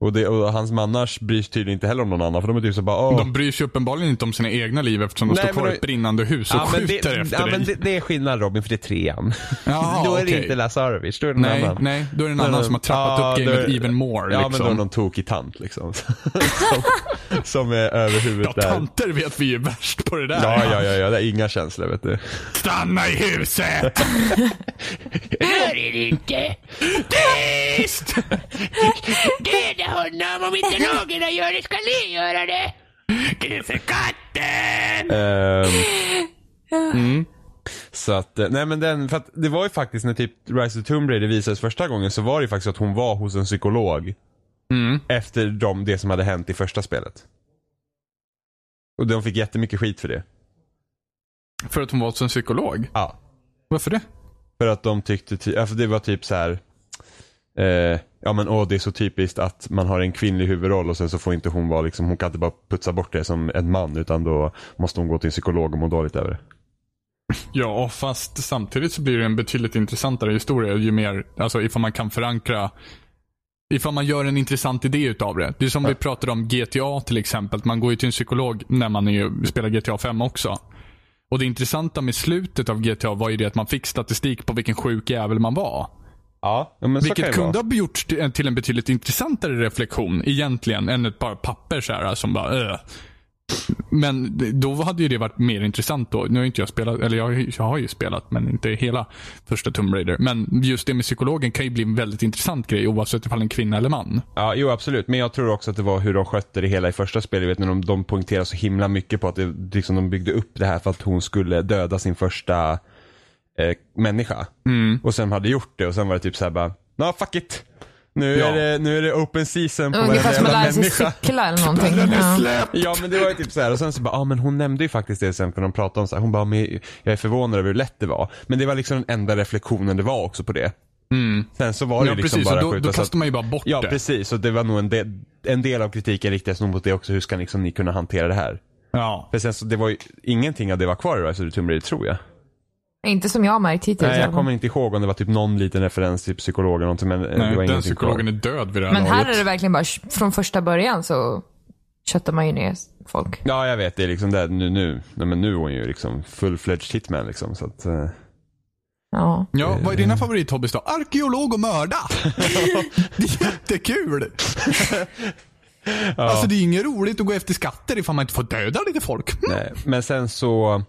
C: Och, det, och hans mannars bryr sig tydligen inte heller om någon annan för de är typ så bara åh.
A: De bryr sig uppenbarligen inte om sina egna liv eftersom de
C: Nej,
A: står kvar i
C: då-
A: ett brinnande hus och
C: men
A: skjuter
C: det,
A: efter
C: ja,
A: dig.
C: men det, det är skillnad Robin för det är trean.
A: Jaha,
C: då är det
A: okej.
C: inte Lazarovic, då är det någon
A: nej,
C: annan.
A: nej, då är det en annan
C: det-
A: som har trappat
C: Ja,
A: upp gamet
C: är-
A: even more.
C: Ja
A: liksom.
C: men då är det någon tokig tant liksom. som, som är över huvudet
A: Ja,
C: där.
A: tanter vet vi ju värst på det där.
C: Ja, ja, ja, ja, det är inga känslor vet du.
A: Stanna i huset!
D: Gör det inte!
A: Tyst!
D: Döda honom! Om inte någon gör det ska ni göra det! Du för katten!
C: Ehm, Så att, eh, nej men den, för att det var ju faktiskt när typ Rise of Tomb Raider visades första gången så var det ju faktiskt att hon var hos en psykolog.
A: Mm.
C: Efter de, det som hade hänt i första spelet. Och de fick jättemycket skit för det.
A: För att hon var hos en psykolog?
C: Ja.
A: Varför det?
C: För att de tyckte, ty- alltså det var typ så här. Eh, ja men åh det är så typiskt att man har en kvinnlig huvudroll och sen så får inte hon vara liksom, hon kan inte bara putsa bort det som en man utan då måste hon gå till en psykolog och må dåligt över det.
A: Ja, fast samtidigt så blir det en betydligt intressantare historia ju mer, alltså ifall man kan förankra Ifall man gör en intressant idé utav det. Det är som vi pratade om GTA till exempel. Man går ju till en psykolog när man är, spelar GTA 5 också. Och det intressanta med slutet av GTA var ju det att man fick statistik på vilken sjuk jävel man var.
C: Ja, men
A: Vilket kunde
C: vara.
A: ha gjorts till till en betydligt intressantare reflektion egentligen än ett par papper så här som bara äh. Men då hade ju det varit mer intressant då. Nu har inte jag spelat, eller jag, jag har ju spelat men inte hela första Tomb Raider. Men just det med psykologen kan ju bli en väldigt intressant grej oavsett ifall en kvinna eller man.
C: Ja, jo absolut. Men jag tror också att det var hur de skötte det hela i första spelet. Vet när de, de poängterade så himla mycket på att det, liksom, de byggde upp det här för att hon skulle döda sin första eh, människa. Och sen hade gjort det och sen var det typ så här bara, no fuck it. Nu,
A: Ja.
C: är det, nu är det open season på
B: Ungefär som att
C: varenda
B: lära sig
C: människa.
B: cykla eller någonting. Ja.
C: Ja men det var ju typ så här och sen så bara, ja ah, men hon nämnde ju faktiskt det sen för de pratade om så här, hon bara, men jag är förvånad över hur lätt det var. Men det var liksom den enda reflektionen det var också på det. Sen så var det
A: Ja
C: ju liksom
A: precis,
C: bara
A: då,
C: skjuta
A: då kastar man ju bara bort
C: Ja
A: det.
C: precis, och det var nog en del, en del av kritiken riktas nog mot det också. Hur ska liksom ni kunna hantera det här?
A: Ja.
C: För sen så, det var ju, ingenting av det var kvar i Rise of the Tomb Raider tror jag.
B: Inte som jag har märkt hittills.
C: Nej, jag kommer inte ihåg om det var typ någon liten referens till psykologen någonting men eh, det
A: Nej,
C: var
A: den psykologen
C: kvar.
A: är död vid det här
B: Men här
A: laget.
B: är det verkligen bara från första början så köttar man ju ner folk.
C: Ja jag vet, det är liksom det, nu, nu, nej men nu är hon ju liksom full-fledged hitman liksom så att. Eh,
B: Ja.
A: Ja, vad är dina favorithobbys då? Arkeolog och mörda. det är jättekul. Alltså det är inget roligt att gå efter skatter ifall man inte får döda lite folk.
C: Nej, men sen så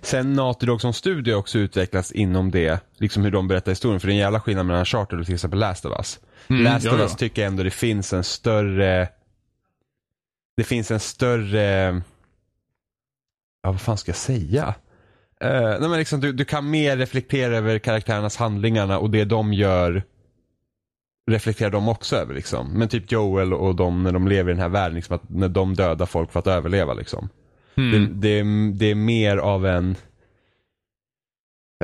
C: Sen Naughty Dog som studio också utvecklats inom det, liksom hur de berättar historien. För det är en jävla skillnad mellan Charter och till exempel Last of Us. Last
A: ja,
C: of. Us tycker jag ändå det finns en större Det finns en större Ja, vad fan ska jag säga? Uh, nej men liksom, du, du kan mer reflektera över karaktärernas handlingarna och det de gör reflekterar de också över liksom. Men typ Joel och de när de lever i den här världen, liksom, att när de dödar folk för att överleva liksom. Det, det, det är mer av en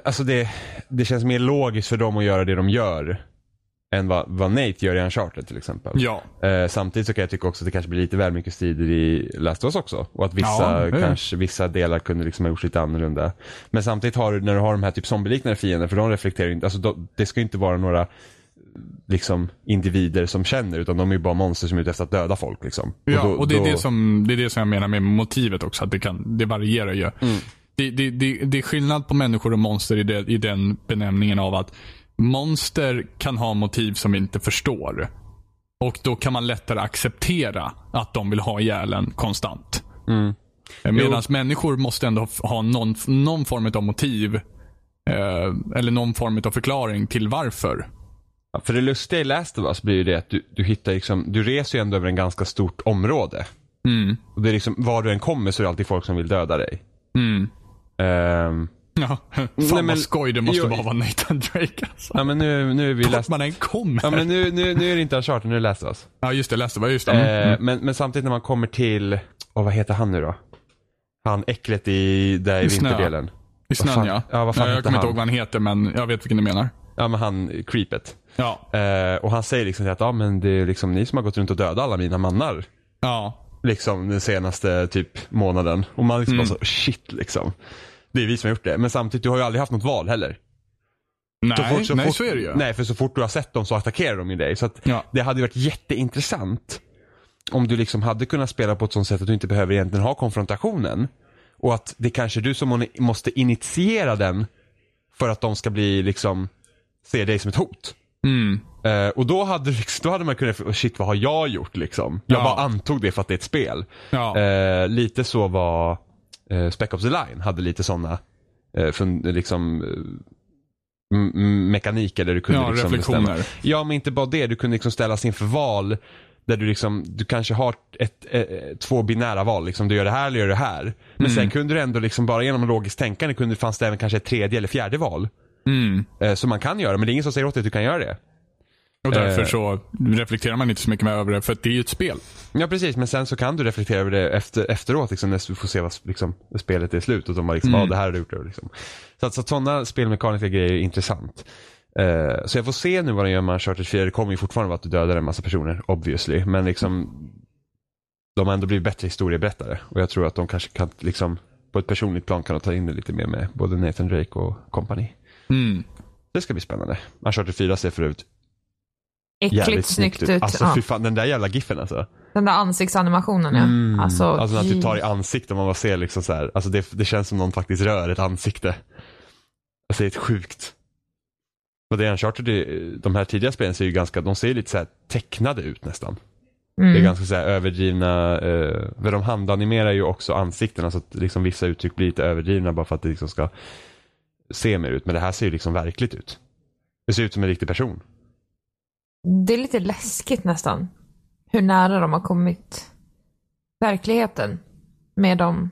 C: Alltså det, det känns mer logiskt för dem att göra det de gör än vad, vad Nate gör i Uncharted till exempel.
A: Ja.
C: Eh, samtidigt så kan jag tycka också att det kanske blir lite väl mycket strider i Last of Us också. Och att vissa,
A: Ja,
C: kanske, vissa delar kunde liksom ha gjorts lite annorlunda. Men samtidigt har du, när du har de här typ zombieliknande fiender, för de reflekterar inte, alltså de, det ska ju inte vara några liksom individer som känner utan de är bara monster som är ute efter att döda folk liksom.
A: Ja,
C: då-
A: och det är,
C: då-
A: det, som, det är det som jag menar med motivet också. Att det, kan, det varierar ju.
C: Mm.
A: Det, det, det, det är skillnad på människor och monster i, det, i den benämningen av att monster kan ha motiv som vi inte förstår. Och då kan man lättare acceptera att de vill ha ihjäl en konstant.
C: Mm.
A: Medan människor måste ändå ha någon, någon form av motiv. Eh, eller någon form av förklaring till varför.
C: Ja, för det lustiga i Last of Us blir ju det att du, du hittar liksom, du reser ju ändå över en ganska stort område.
A: Mm.
C: Och det är liksom, var du än kommer så är det alltid folk som vill döda dig.
A: Mm.
C: Ehm,
A: Ja, fan
C: Nej, men-
A: vad skoj det måste
C: Jo,
A: vara att vara Nathan Drake alltså.
C: ja men nu, nu är vi
A: Vart
C: Last
A: man än kommer.
C: Ja men nu, nu, nu är det inte Uncharted, nu är det Last of Us.
A: Ja just det, läste vad just det. Mm.
C: Eh,
A: Mm.
C: men, men samtidigt när man kommer till, åh vad heter han nu då? Han äcklet i, där i
A: I
C: vinterdelen.
A: I snön ja.
C: ja, vad fan
A: jag
C: heter
A: kommer inte ihåg vad han heter men jag vet vilken du menar.
C: Ja men han, creepet.
A: Ja.
C: Eh, och han säger liksom att ja men det är liksom ni som har gått runt och dödat alla mina mannar.
A: Ja.
C: Liksom den senaste typ månaden. Och man liksom
A: Mm.
C: bara så, shit liksom. Det är vi som har gjort det. Men samtidigt, du har ju aldrig haft något val heller. Så
A: Nej,
C: fort- så
A: nej
C: fort,
A: så är det ju.
C: Nej, för så fort du har sett dem så attackerar de ju dig. Så att
A: Ja.
C: det hade ju varit jätteintressant om du liksom hade kunnat spela på ett sånt sätt att du inte behöver egentligen ha konfrontationen. Och att det kanske är du som må- måste initiera den för att de ska bli liksom, se dig som ett hot.
A: Mm.
C: Eh, och då hade, då hade man kunnat, oh, shit vad har jag gjort liksom? Jag
A: Ja.
C: bara antog det för att det är ett spel.
A: Ja.
C: Eh, lite så var eh, Spec Ops The Line, hade lite sådana eh, fun- liksom, mekaniker där du kunde
A: Ja,
C: liksom
A: reflektioner.
C: bestämma. Ja, men inte bara det. Du kunde liksom ställas inför val där du liksom, du kanske har ett, eh, två binära val. Liksom, du gör det här eller gör det här. Men
A: Mm.
C: sen kunde du ändå liksom bara genom logiskt tänkande kunde, fanns det även kanske ett tredje eller fjärde val.
A: Mm.
C: Eh, som man kan göra, men det är ingen som säger åt dig att du kan göra det.
A: Och därför
C: Eh.
A: så reflekterar man inte så mycket med över det för det är ju ett spel.
C: Ja precis, men sen så kan du reflektera över det efter, efteråt liksom, när du får se vad liksom, spelet är slut och de bara liksom,
A: Mm.
C: ja det här har du gjort. Liksom. Så att så att sådana spelmekaniska grejer är intressant. Eh, så jag får se nu vad de gör med Uncharted 4. Det kommer ju fortfarande vara att du dödar en massa personer, obviously. Men liksom, de har ändå blivit bättre historieberättare. Och jag tror att de kanske kan, liksom, på ett personligt plan kan de ta in det lite mer med både Nathan Drake och company.
A: Mm.
C: Det ska bli spännande. Uncharted 4 ser för övrigt
B: Äckligt
C: jävligt
B: snyggt ut.
C: Alltså
B: ja.
C: fy fan, den där jävla giffen alltså.
B: Den där ansiktsanimationen ja.
C: Mm.
B: Alltså,
C: Alltså när du
B: i-
C: tar i ansiktet och man bara ser liksom så här. Alltså det, det känns som någon faktiskt rör ett ansikte. Alltså det är ett sjukt. Och det är Uncharted, de här tidiga spelen ser ju ganska, de ser ju lite så här tecknade ut nästan.
B: mm.
C: Det är ganska så här överdrivna, eh, för de handanimerar ju också ansiktena så att liksom vissa uttryck blir lite överdrivna bara för att det liksom ska se mer ut. Men det här ser ju liksom verkligt ut. Det ser ut som en riktig person.
B: Det är lite läskigt nästan. Hur nära de har kommit verkligheten med de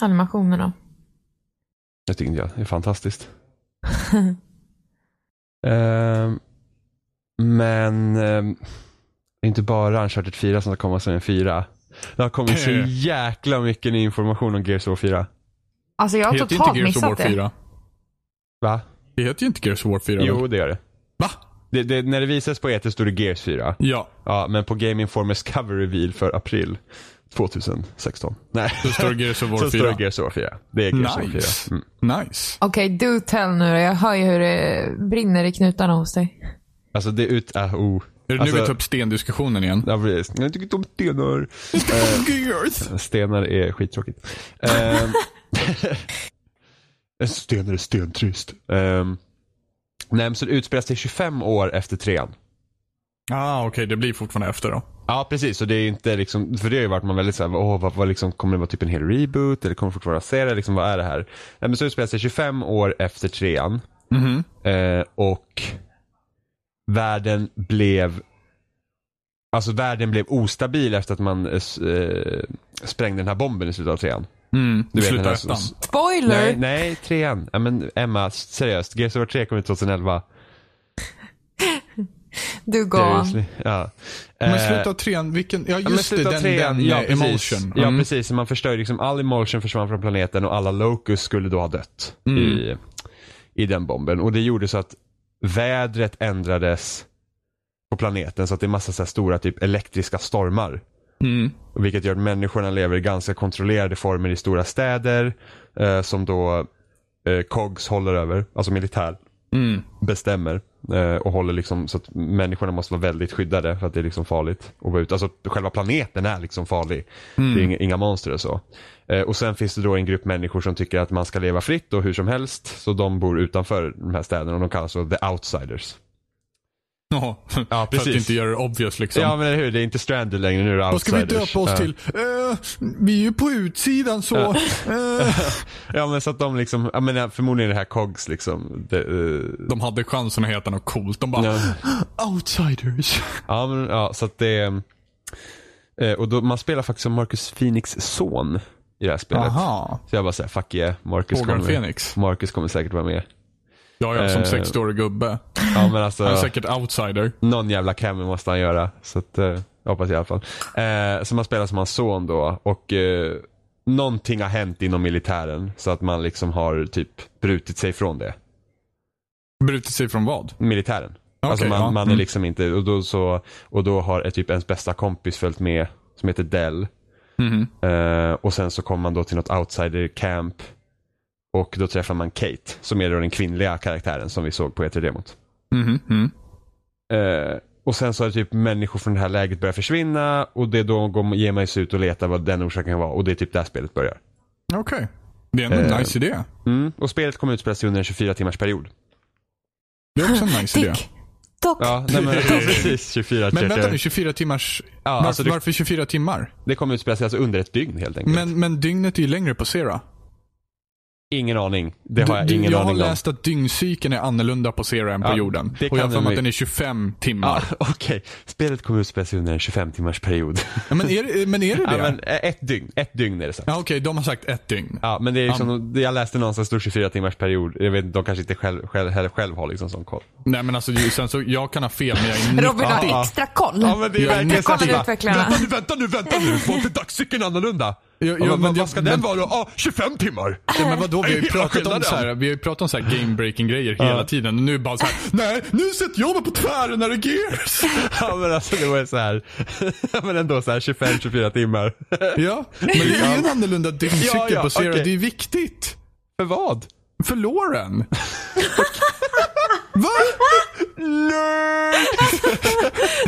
B: animationerna.
C: Jag tycker jag. Det är fantastiskt. Ehm, men ehm, det är inte bara Uncharted 4 som ska komma som en 4. Det har kommit så jäkla mycket ny information om Gears of War 4.
B: Alltså jag har
A: Det heter
B: totalt
A: inte Gears of War
B: missat det.
A: 4.
C: Va?
A: Det heter ju inte Gears of War 4. väl?
C: Jo, det gör det.
A: Va?
C: det, det när det visades på E3 stod det Gears 4.
A: Ja,
C: Ja, men på Game Informers cover reveal för april 2016. Nej.
A: då står det Gears of War
C: så
A: 4.
C: står det Gears of War 4. Det är Gears of War 4.
A: Nice.
C: Mm.
A: Nice.
B: Okej, do tell nu. Jag hör ju hur det brinner i knutarna hos dig.
C: Alltså det är ut... Äh, oh.
A: Är det
C: Alltså-
A: nu vi tar upp stendiskussionen igen?
C: Ja, precis. Jag tycker inte om stenar. Eh,
A: Gears.
C: Stenar är skittråkigt. Eh, En sten är stentrist. Um, nej men så det utspelar sig 25 år efter trean.
A: Ah, okej. Det blir fortfarande efter då.
C: Ja precis, och det är inte liksom, för det har ju varit man väldigt såhär, åh vad, vad liksom, kommer det vara typ en hel reboot eller kommer det fortfarande vara serie, liksom vad är det här? Nej men så utspelar sig 25 år efter trean.
A: Mhm.
C: Eh, och världen blev Alltså världen blev ostabil efter att man eh, eh, sprängde den här bomben i slutet av trean.
A: Mm.
C: Du vet,
A: Sluta
C: den här-
A: ettan.
B: Spoiler!
C: Nej, nej, trean. Ja, men Emma, seriöst. Gears of War 3 kom ut 2011.
B: Du gav.
C: Ja.
A: Men
C: Eh,
A: slutet av trean, vilken, ja
C: Ja,
A: just det,
C: slutet av
A: den,
C: trean,
A: den
C: ja,
A: eh,
C: precis.
A: emotion.
C: Ja
A: Mm.
C: precis, man förstör liksom all emotion försvann från planeten och alla locus skulle då ha dött
A: Mm.
C: i, i den bomben. Och det gjorde så att vädret ändrades på planeten så att det är massa så här stora typ elektriska stormar.
A: Mm.
C: Vilket gör att människorna lever i ganska kontrollerade former i stora städer eh, som då eh, COGS håller över, alltså militär
A: Mm.
C: bestämmer eh, och håller liksom så att människorna måste vara väldigt skyddade för att det är liksom farligt att vara ute. Alltså själva planeten är liksom farlig. Det är inga, inga monster och så. Eh, och sen finns det då en grupp människor som tycker att man ska leva fritt och hur som helst. Så de bor utanför de här städerna och de kallas för the outsiders.
A: Ja,
C: Ja,
A: För att
C: precis.
A: inte göra det obvious liksom.
C: Ja men hur, det är inte stranded längre, nu är det
A: Vad ska vi döpa oss
C: ja.
A: till? Eh, vi är ju på utsidan så.
C: Ja.
A: eh.
C: Ja men så att de liksom, jag menar förmodligen det här COGS liksom. Det, eh,
A: De hade chansen att heta något coolt. De bara,
C: ja.
A: outsiders.
C: Ja, men, ja så att det Och då, man spelar faktiskt som Marcus Phoenix son i det här spelet.
A: Aha.
C: Så jag bara säger fuck yeah, Marcus kommer,
A: Phoenix.
C: Marcus kommer säkert vara med.
A: Ja, ja, som
C: Eh.
A: 60-årig gubbe.
C: Ja men alltså,
A: Han är säkert outsider.
C: någon jävla cameo måste han göra. Så att, eh, jag hoppas i alla fall. Eh, så man spelar som hans son då och eh, någonting har hänt inom militären så att man liksom har typ brutit sig från det.
A: Brutit sig från vad?
C: Militären. alltså man,
A: ja.
C: man är
A: Mm.
C: liksom inte, och då, så, och då har ett, typ ens bästa kompis följt med som heter Dell.
A: Mhm.
C: Eh, och sen så kommer man då till något outsider camp. Och då träffar man Kate, som är då den kvinnliga karaktären som vi såg på E3-demot.
A: Mhm. Mm.
C: Eh, och sen så har typ människor från det här läget börjat försvinna och det är då går, ger man sig ut och letar vad den orsaken kan vara. Och det är typ där spelet börjar.
A: Okej. Det är ändå en
C: Eh.
A: nice idé.
C: Mm. Och spelet kommer utspela sig under en 24 timmars period.
A: Det är också en nice idé.
B: Dock.
C: Ja, nej, men precis 24
A: Men vänta nu,
C: det,
A: 24 timmars...
C: Ja,
A: varför,
C: alltså det-
A: varför 24 timmar?
C: det kommer utspela sig alltså under ett dygn helt enkelt.
A: Men, men dygnet är ju längre på Sera.
C: Ingen aning. Det har
A: Du-
C: jag ingen
A: jag har
C: aning om.
A: läst att dyngcykeln är annorlunda på Sera än på
C: Ja,
A: jorden.
C: det
A: Och jag har för mig att den är 25 timmar.
C: Ja, Okej, spelet kommer utspela sig under en 25 timmars period.
A: Ja, men, är det, men är det det?
C: Ja, men eh, ett dygn, ett dygn är det så.
A: Ja, okej, de har sagt ett dygn.
C: Ja, men det är liksom, jag läste någonstans stor 24 timmars period. Jag vet de kanske inte själv, själv, själv, själv har liksom sån koll.
A: Nej men alltså, sen så, jag kan ha fel men jag är 90.
B: Robin har extra koll.
C: Ja men det är verkligen. Vänta nu, vänta nu, vänta nu. Var inte dagscykeln annorlunda?
A: Ja,
C: Ja, men,
A: men
C: vad, ska
A: men-
C: den vara då? Ah, 25 timmar!
A: Ja, men vadå, vi har ju pratat om så här, vi har pratat om så game breaking grejer hela tiden och nu bara så här, nej nu sätter jag mig på tvären när det är gears.
C: Ja men alltså det var ju så här. Men ändå så här 25-24 timmar.
A: Ja, men det är ju en annorlunda dygnscykel
C: Ja, ja,
A: på Sera,
C: okej.
A: det är viktigt.
C: För vad?
A: För Lauren. Va?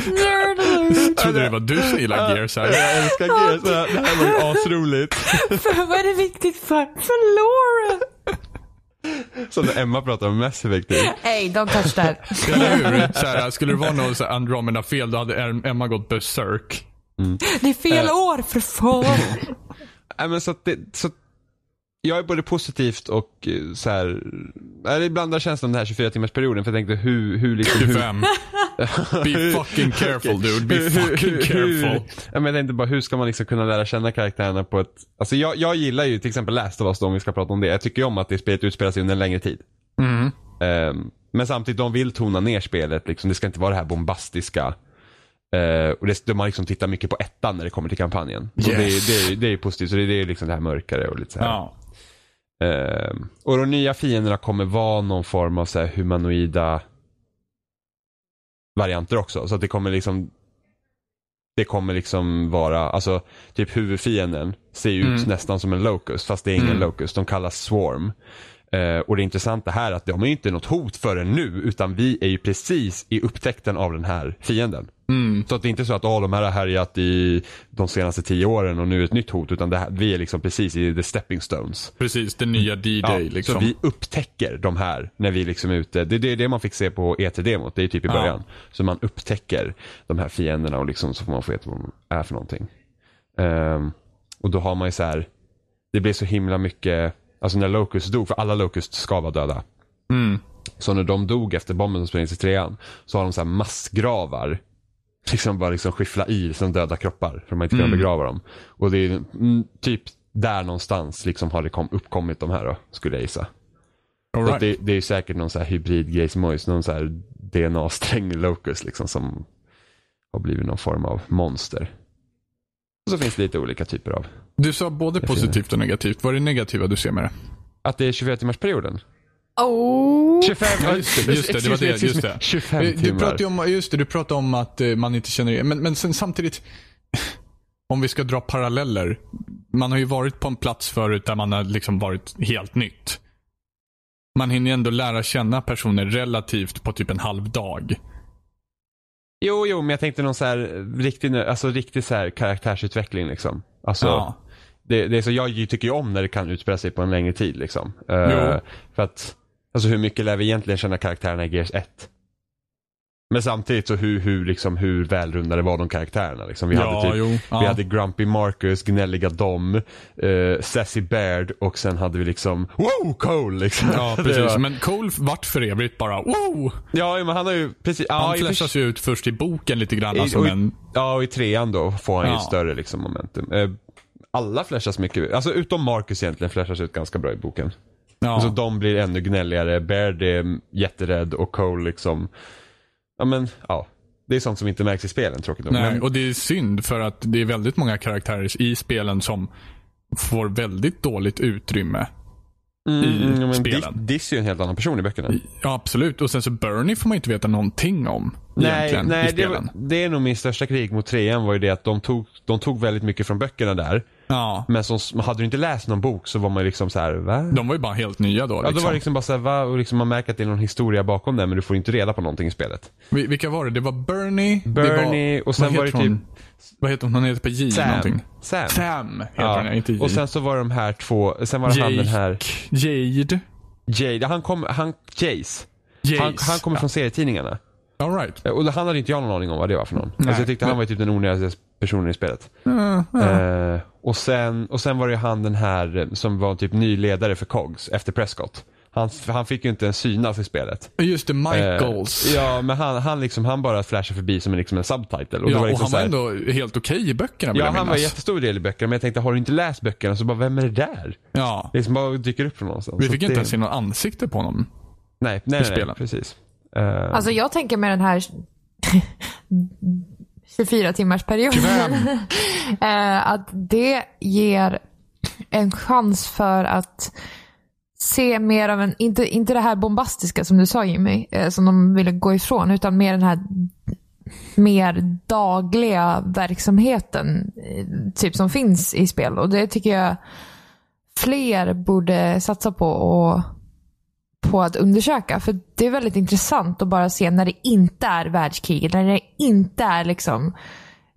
B: Nerd alert.
A: Trodde det var du som gillade gears här.
C: Jag älskar Gears. Det här var ju asroligt.
B: För vad är det viktigt för? För Lauren.
C: Som när Emma pratar om Mass Effect. typ.
B: Hey, don't touch that.
A: Eller hur? Så här, skulle det vara något Andromeda-fel då hade Emma gått berserk.
B: Det är fel år för fan.
C: Nej men så att det, så att jag är både positivt och eh, så här, det blandar känslan den här 24 timmars perioden för jag tänkte hur, hur liksom, hur,
A: 25. Be fucking careful dude, be fucking careful.
C: Jag tänkte bara hur ska man liksom kunna lära känna karaktärerna på ett, alltså jag, jag gillar ju till exempel Last of Us då, om vi ska prata om det. Jag tycker ju om att det spelet utspelar sig under en längre tid.
A: Mm.
C: Ehm, men samtidigt, de vill tona ner spelet. Liksom. Det ska inte vara det här bombastiska. Uh, och det, de har liksom tittat mycket på ettan när det kommer till kampanjen. Det,
A: Yes.
C: det, är- det är ju positivt, så det, det är liksom det här mörkare och lite så här.
A: Ja.
C: Ehm, och de nya fienderna kommer vara någon form av så humanoida varianter också. Så att det kommer liksom det kommer liksom vara, alltså typ huvudfienden ser ut
A: Mm.
C: nästan som en locust fast det är ingen
A: Mm.
C: locust. De kallas swarm. Eh, och det intressanta här är att de är ju inte något hot förrän nu utan vi är ju precis i upptäckten av den här fienden.
A: Mm.
C: Så att det är inte så att oh, de här har härjat i de senaste tio åren och nu är ett nytt hot. Utan det här, vi är liksom precis i the stepping stones.
A: Precis, det nya D-Day
C: Ja,
A: liksom.
C: Så vi upptäcker de här när vi liksom är ute. Det är det, det man fick se på E3-demot, det är typ i
A: Ja.
C: början. Så man upptäcker de här fienderna och liksom så får man få veta vad de är för någonting. Ehm, och då har man ju så här, det blir så himla mycket, alltså när Locust dog, för alla Locust ska vara döda.
A: Mm.
C: Så när de dog efter bomben som sprängdes i trean så har de så här massgravar. Liksom bara liksom skiffla i som döda kroppar för man inte kan
A: Mm.
C: begrava dem. Och det är mm, typ där någonstans liksom har det kom, uppkommit de här då, skulle jag gissa.
A: Right.
C: det, det är säkert någon så här hybridgrej som Mojs, någon så här DNA-sträng locus liksom som har blivit någon form av monster. Och så finns det lite olika typer av.
A: Du sa både positivt och negativt. Vad är det negativa du ser med det?
C: Att det är 24-timmarsperioden.
B: Oh.
C: 25,
A: Ja, just det, just det, det var det, just det.
C: 25
A: Du
C: timmar.
A: pratade ju om, just det, du pratade om att eh, man inte känner igen, men, men sen samtidigt, om vi ska dra paralleller. Man har ju varit på en plats förut där man har liksom varit helt nytt. Man hinner ju ändå lära känna personer relativt på typ en halv dag.
C: Jo, jo, men jag tänkte någon så här riktig, alltså riktig så här karaktärsutveckling liksom. Alltså,
A: Ja.
C: det, det är så, jag tycker ju om när det kan utspela sig på en längre tid liksom.
A: Jo.
C: Eh, för att, alltså hur mycket lär vi egentligen känna karaktärerna i Gears 1? Men samtidigt så hur, hur, liksom, hur välrundade var de karaktärerna liksom. Vi
A: ja,
C: hade typ
A: jo. Ja.
C: Vi hade Grumpy Marcus, Gnälliga Dom, uh, Sassy Baird och sen hade vi liksom Wow Cole liksom.
A: Ja, precis.
C: var-
A: Men Cole vart för evigt bara wow!
C: Ja, men han har ju precis. Ja,
A: Han
C: för-
A: flashas ju ut först i boken lite grann.
C: I-
A: Alltså,
C: och
A: men,
C: Ja, och i trean då får han ju
A: Ja.
C: större liksom momentum. Eh, alla flashas mycket, alltså utom Marcus egentligen flashas ut ganska bra i boken.
A: Ja.
C: Alltså de blir ännu gnälligare, Baird är jätterädd och Cole liksom, ja men ja. Det är sånt som inte märks i spelen tråkigt nog.
A: Nej,
C: Men-
A: och det är synd för att det är väldigt många karaktärer i spelen som får väldigt dåligt utrymme.
C: Mm,
A: i
C: men
A: spelen.
C: Diss, är ju en helt annan person i böckerna.
A: Ja, absolut. Och sen så Bernie får man inte veta någonting om
C: Nej,
A: egentligen i
C: nej det,
A: spelen.
C: var- det är nog min största kritik mot trean var ju det att de tog, de tog väldigt mycket från böckerna där.
A: Ja,
C: Men som, hade du inte läst någon bok så var man liksom så här, va?
A: de var ju bara helt nya då.
C: Ja,
A: Liksom.
C: då var det liksom bara så här, va? Och liksom man märker att det är någon historia bakom det men du får inte reda på någonting i spelet.
A: Vi- Vilka var det? Det var Bernie.
C: Bernie,
A: var,
C: och sen var det typ-?
A: Vad heter hon? Hon heter på J någonting.
C: Sam.
A: Sam heter
C: Ja.
A: hon, inte J.
C: Och sen så var det de här två, sen var det han den här.
A: Jade.
C: Jade, han kom, han, Jace.
A: Jace.
C: Han, han kommer från serietidningarna.
A: All right.
C: Och han hade inte jag någon aning om vad det var för någon.
A: Nej,
C: alltså jag tyckte han
A: men-
C: var ju typ den onödigaste personen i spelet.
A: Ja, ja.
C: Eh, och, sen, och sen var det ju han den här eh, som var typ ny ledare för COGS efter Prescott. Han, han fick ju inte ens synas i spelet.
A: Just det, Michaels.
C: Eh, ja, men han, han, liksom, han bara flashade förbi som en, liksom en subtitle. Och
A: ja,
C: det var
A: och
C: liksom
A: han
C: så
A: var
C: här-
A: ändå helt okej i böckerna
C: Ja, han var
A: minnas.
C: jättestor del i böckerna, men jag tänkte, har du inte läst böckerna så bara, vem är det där?
A: Ja.
C: Det liksom bara dyker upp från någonstans.
A: Vi
C: Så
A: fick
C: det,
A: inte ens se något ansikte på honom.
C: Nej, nej, nej,
A: spelen.
C: nej precis. Eh,
B: Alltså jag tänker med den här 24 timmars perioden. eh, att det ger en chans för att se mer av en, inte, inte det här bombastiska som du sa Jimmy, eh, som de ville gå ifrån, utan mer den här mer dagliga verksamheten eh, typ som finns i spel. Och det tycker jag fler borde satsa på och på att undersöka. För det är väldigt intressant att bara se när det inte är världskrig. När det inte är liksom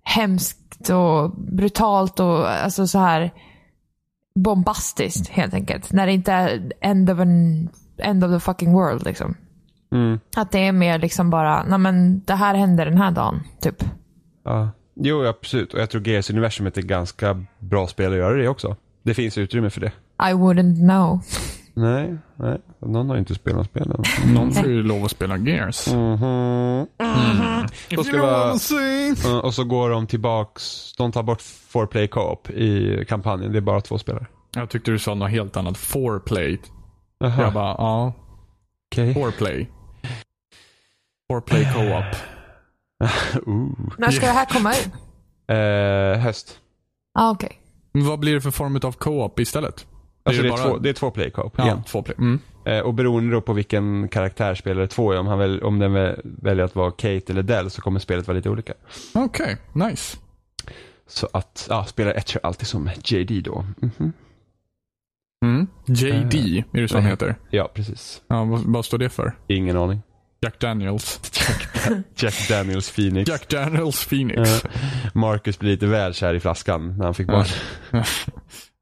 B: hemskt och brutalt och alltså så här bombastiskt helt enkelt. När det inte är end of, an, end of the fucking world liksom.
C: mm,
B: Att det är mer liksom bara, nej men det här hände den här dagen, typ.
C: ja. Jo, absolut. Och jag tror GS universumet är ganska bra spel att göra det också. Det finns utrymme för det.
B: I wouldn't know.
C: Nej, nej. Någon har inte spelat spelen.
A: Någon får ju lov att spela Gears.
C: Mhm.
A: If
C: Och ska. Uh, och så går de tillbaks, de tar bort 4play co-op i kampanjen. Det är bara två spelare.
A: Jag tyckte du sa något helt annat. Foreplay.
C: Jaha,
A: Jag bara, ja.
C: okej.
A: Foreplay. Foreplay co-op.
C: Ooh.
B: När ska det här komma ut?
C: Eh, höst.
B: Ah.
A: Men Vad blir det för form av co-op istället?
C: Alltså det är,
A: bara-
C: två, det är två play co-op
A: Ja,
C: igen.
A: två play. Mm.
C: Eh, och beroende då på vilken karaktär spelare två är, om, han väl, om den väl, väljer att vara Kate eller Dell så kommer spelet vara lite olika.
A: Okej, nice.
C: Så att, ja, spelare ett kör alltid som JD då. Mhm.
A: Mm. JD, är det så han heter?
C: Ja, precis.
A: Ja, vad, vad står det för?
C: Ingen aning.
A: Jack Daniels.
C: Jack Daniels Phoenix.
A: Jack Daniels Phoenix.
C: Ja. Marcus blir lite väl kär i flaskan när han fick barn.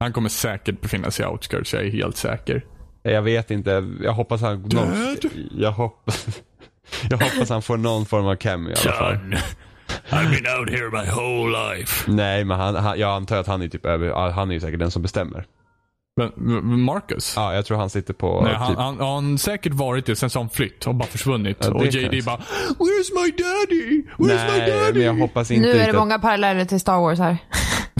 A: Han kommer säkert befinna sig i outskirts, jag är helt säker.
C: Jag vet inte, jag hoppas han... Någon,
A: Dad?
C: jag, hoppas, jag hoppas han får någon form av cameo i alla fall.
D: Son, I've been out here my whole life.
C: Nej, men han, han, jag antar att han är typ över, han är ju säkert den som bestämmer.
A: Men, Marcus?
C: Ja, jag tror han sitter på
A: Nej, han,
C: typ...
A: han, han har säkert varit det, sen så har han flytt och bara försvunnit.
C: Ja,
A: och JD bara Where's my daddy? Where's my
C: Nej,
A: daddy?
C: men jag hoppas inte
B: Nu är det många paralleller till Star Wars här.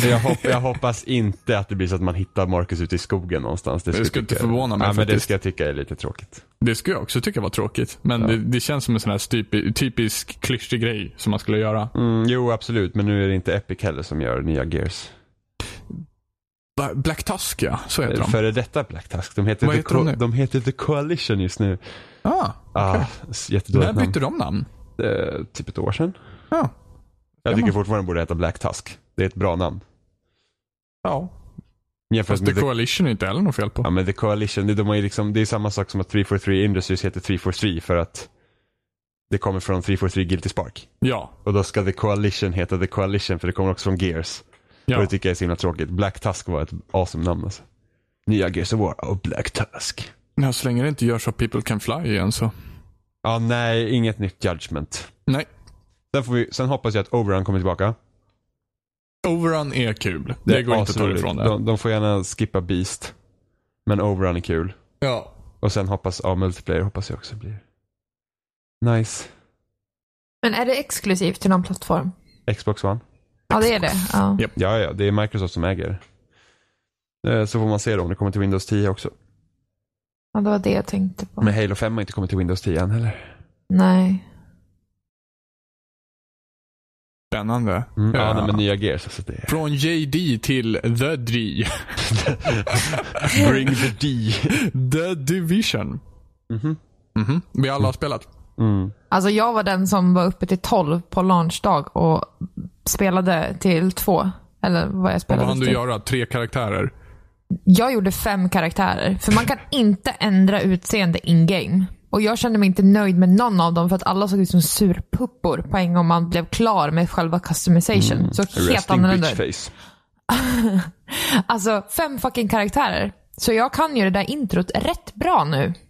C: Jag, hopp, jag hoppas inte att det blir så att man hittar Marcus ute i skogen någonstans.
A: Det
C: skulle
A: skulle inte förvåna mig
C: ja, men det ska jag tycka är lite tråkigt.
A: Det skulle jag också tycka var tråkigt. Men
C: Ja.
A: det, det känns som en sån här typ, typisk klyschig grej som man skulle göra.
C: Mm, jo, absolut, men nu är det inte Epic heller som gör nya Gears.
A: Black Tusk ja, så heter de.
C: Före detta Black Tusk. De heter,
A: Vad
C: The
A: heter de nu?
C: de heter The Coalition just nu.
A: Ah,
C: Ah, s- jättedåligt
A: När bytte de namn?
C: Eh, typ ett år sedan.
A: Ja.
C: Jag
A: Ja,
C: tycker fortfarande det borde heta Black Tusk. Det är ett bra namn.
A: Ja.
C: Jämfört
A: Fast The
C: The,
A: Coalition är inte heller något fel på.
C: ja, men The Coalition, det, de har ju liksom, det är samma sak som att 343 Industries heter 343 för att det kommer från 343 Guilty Spark.
A: Ja.
C: Och då ska The Coalition heta The Coalition för det kommer också från Gears.
A: ja.
C: Och det tycker jag är så himla tråkigt. Black Tusk var ett awesome namn alltså. Nya Gears of War och Black Tusk.
A: ja. Så länge det inte görs så People Can Fly igen så.
C: Ja, nej, inget nytt Judgment.
A: Nej.
C: Sen, får vi, sen hoppas jag att Overrun kommer tillbaka.
A: Overrun är kul. Det,
C: är
A: går inte att ta ifrån det.
C: De, de får gärna skippa Beast. Men Overrun är kul.
A: Ja.
C: Och sen hoppas, ja multiplayer hoppas jag också blir nice.
B: Men är det exklusivt till någon plattform?
C: Xbox One.
B: Ja, det är det. Ja.
C: Ja, ja, det är Microsoft som äger det. Eh, Så får man se då om det kommer till Windows 10 också.
B: ja, det var det jag tänkte på.
C: Men Halo 5 har inte kommit till Windows 10 än heller.
B: Nej.
A: Spännande.
C: Mm. Ja,
A: Ja.
C: men nya Gears. Alltså det.
A: Från JD till The D.
C: Bring the D.
A: The Division.
C: Mhm.
A: Mhm. Vi alla har spelat.
C: Mm.
B: Alltså jag var den som var uppe till 12 på launchdag och spelade till två. Eller vad jag
A: Och
B: spelade
A: vad hann du göra? Tre karaktärer?
B: Jag gjorde fem karaktärer. För man kan inte ändra utseende in-game. Och jag kände mig inte nöjd med någon av dem för att alla såg ut som surpuppor på en gång man blev klar med själva customization. Så helt annorlunda
C: bitch.
B: Alltså fem fucking karaktärer. Så jag kan ju det där introt rätt bra nu.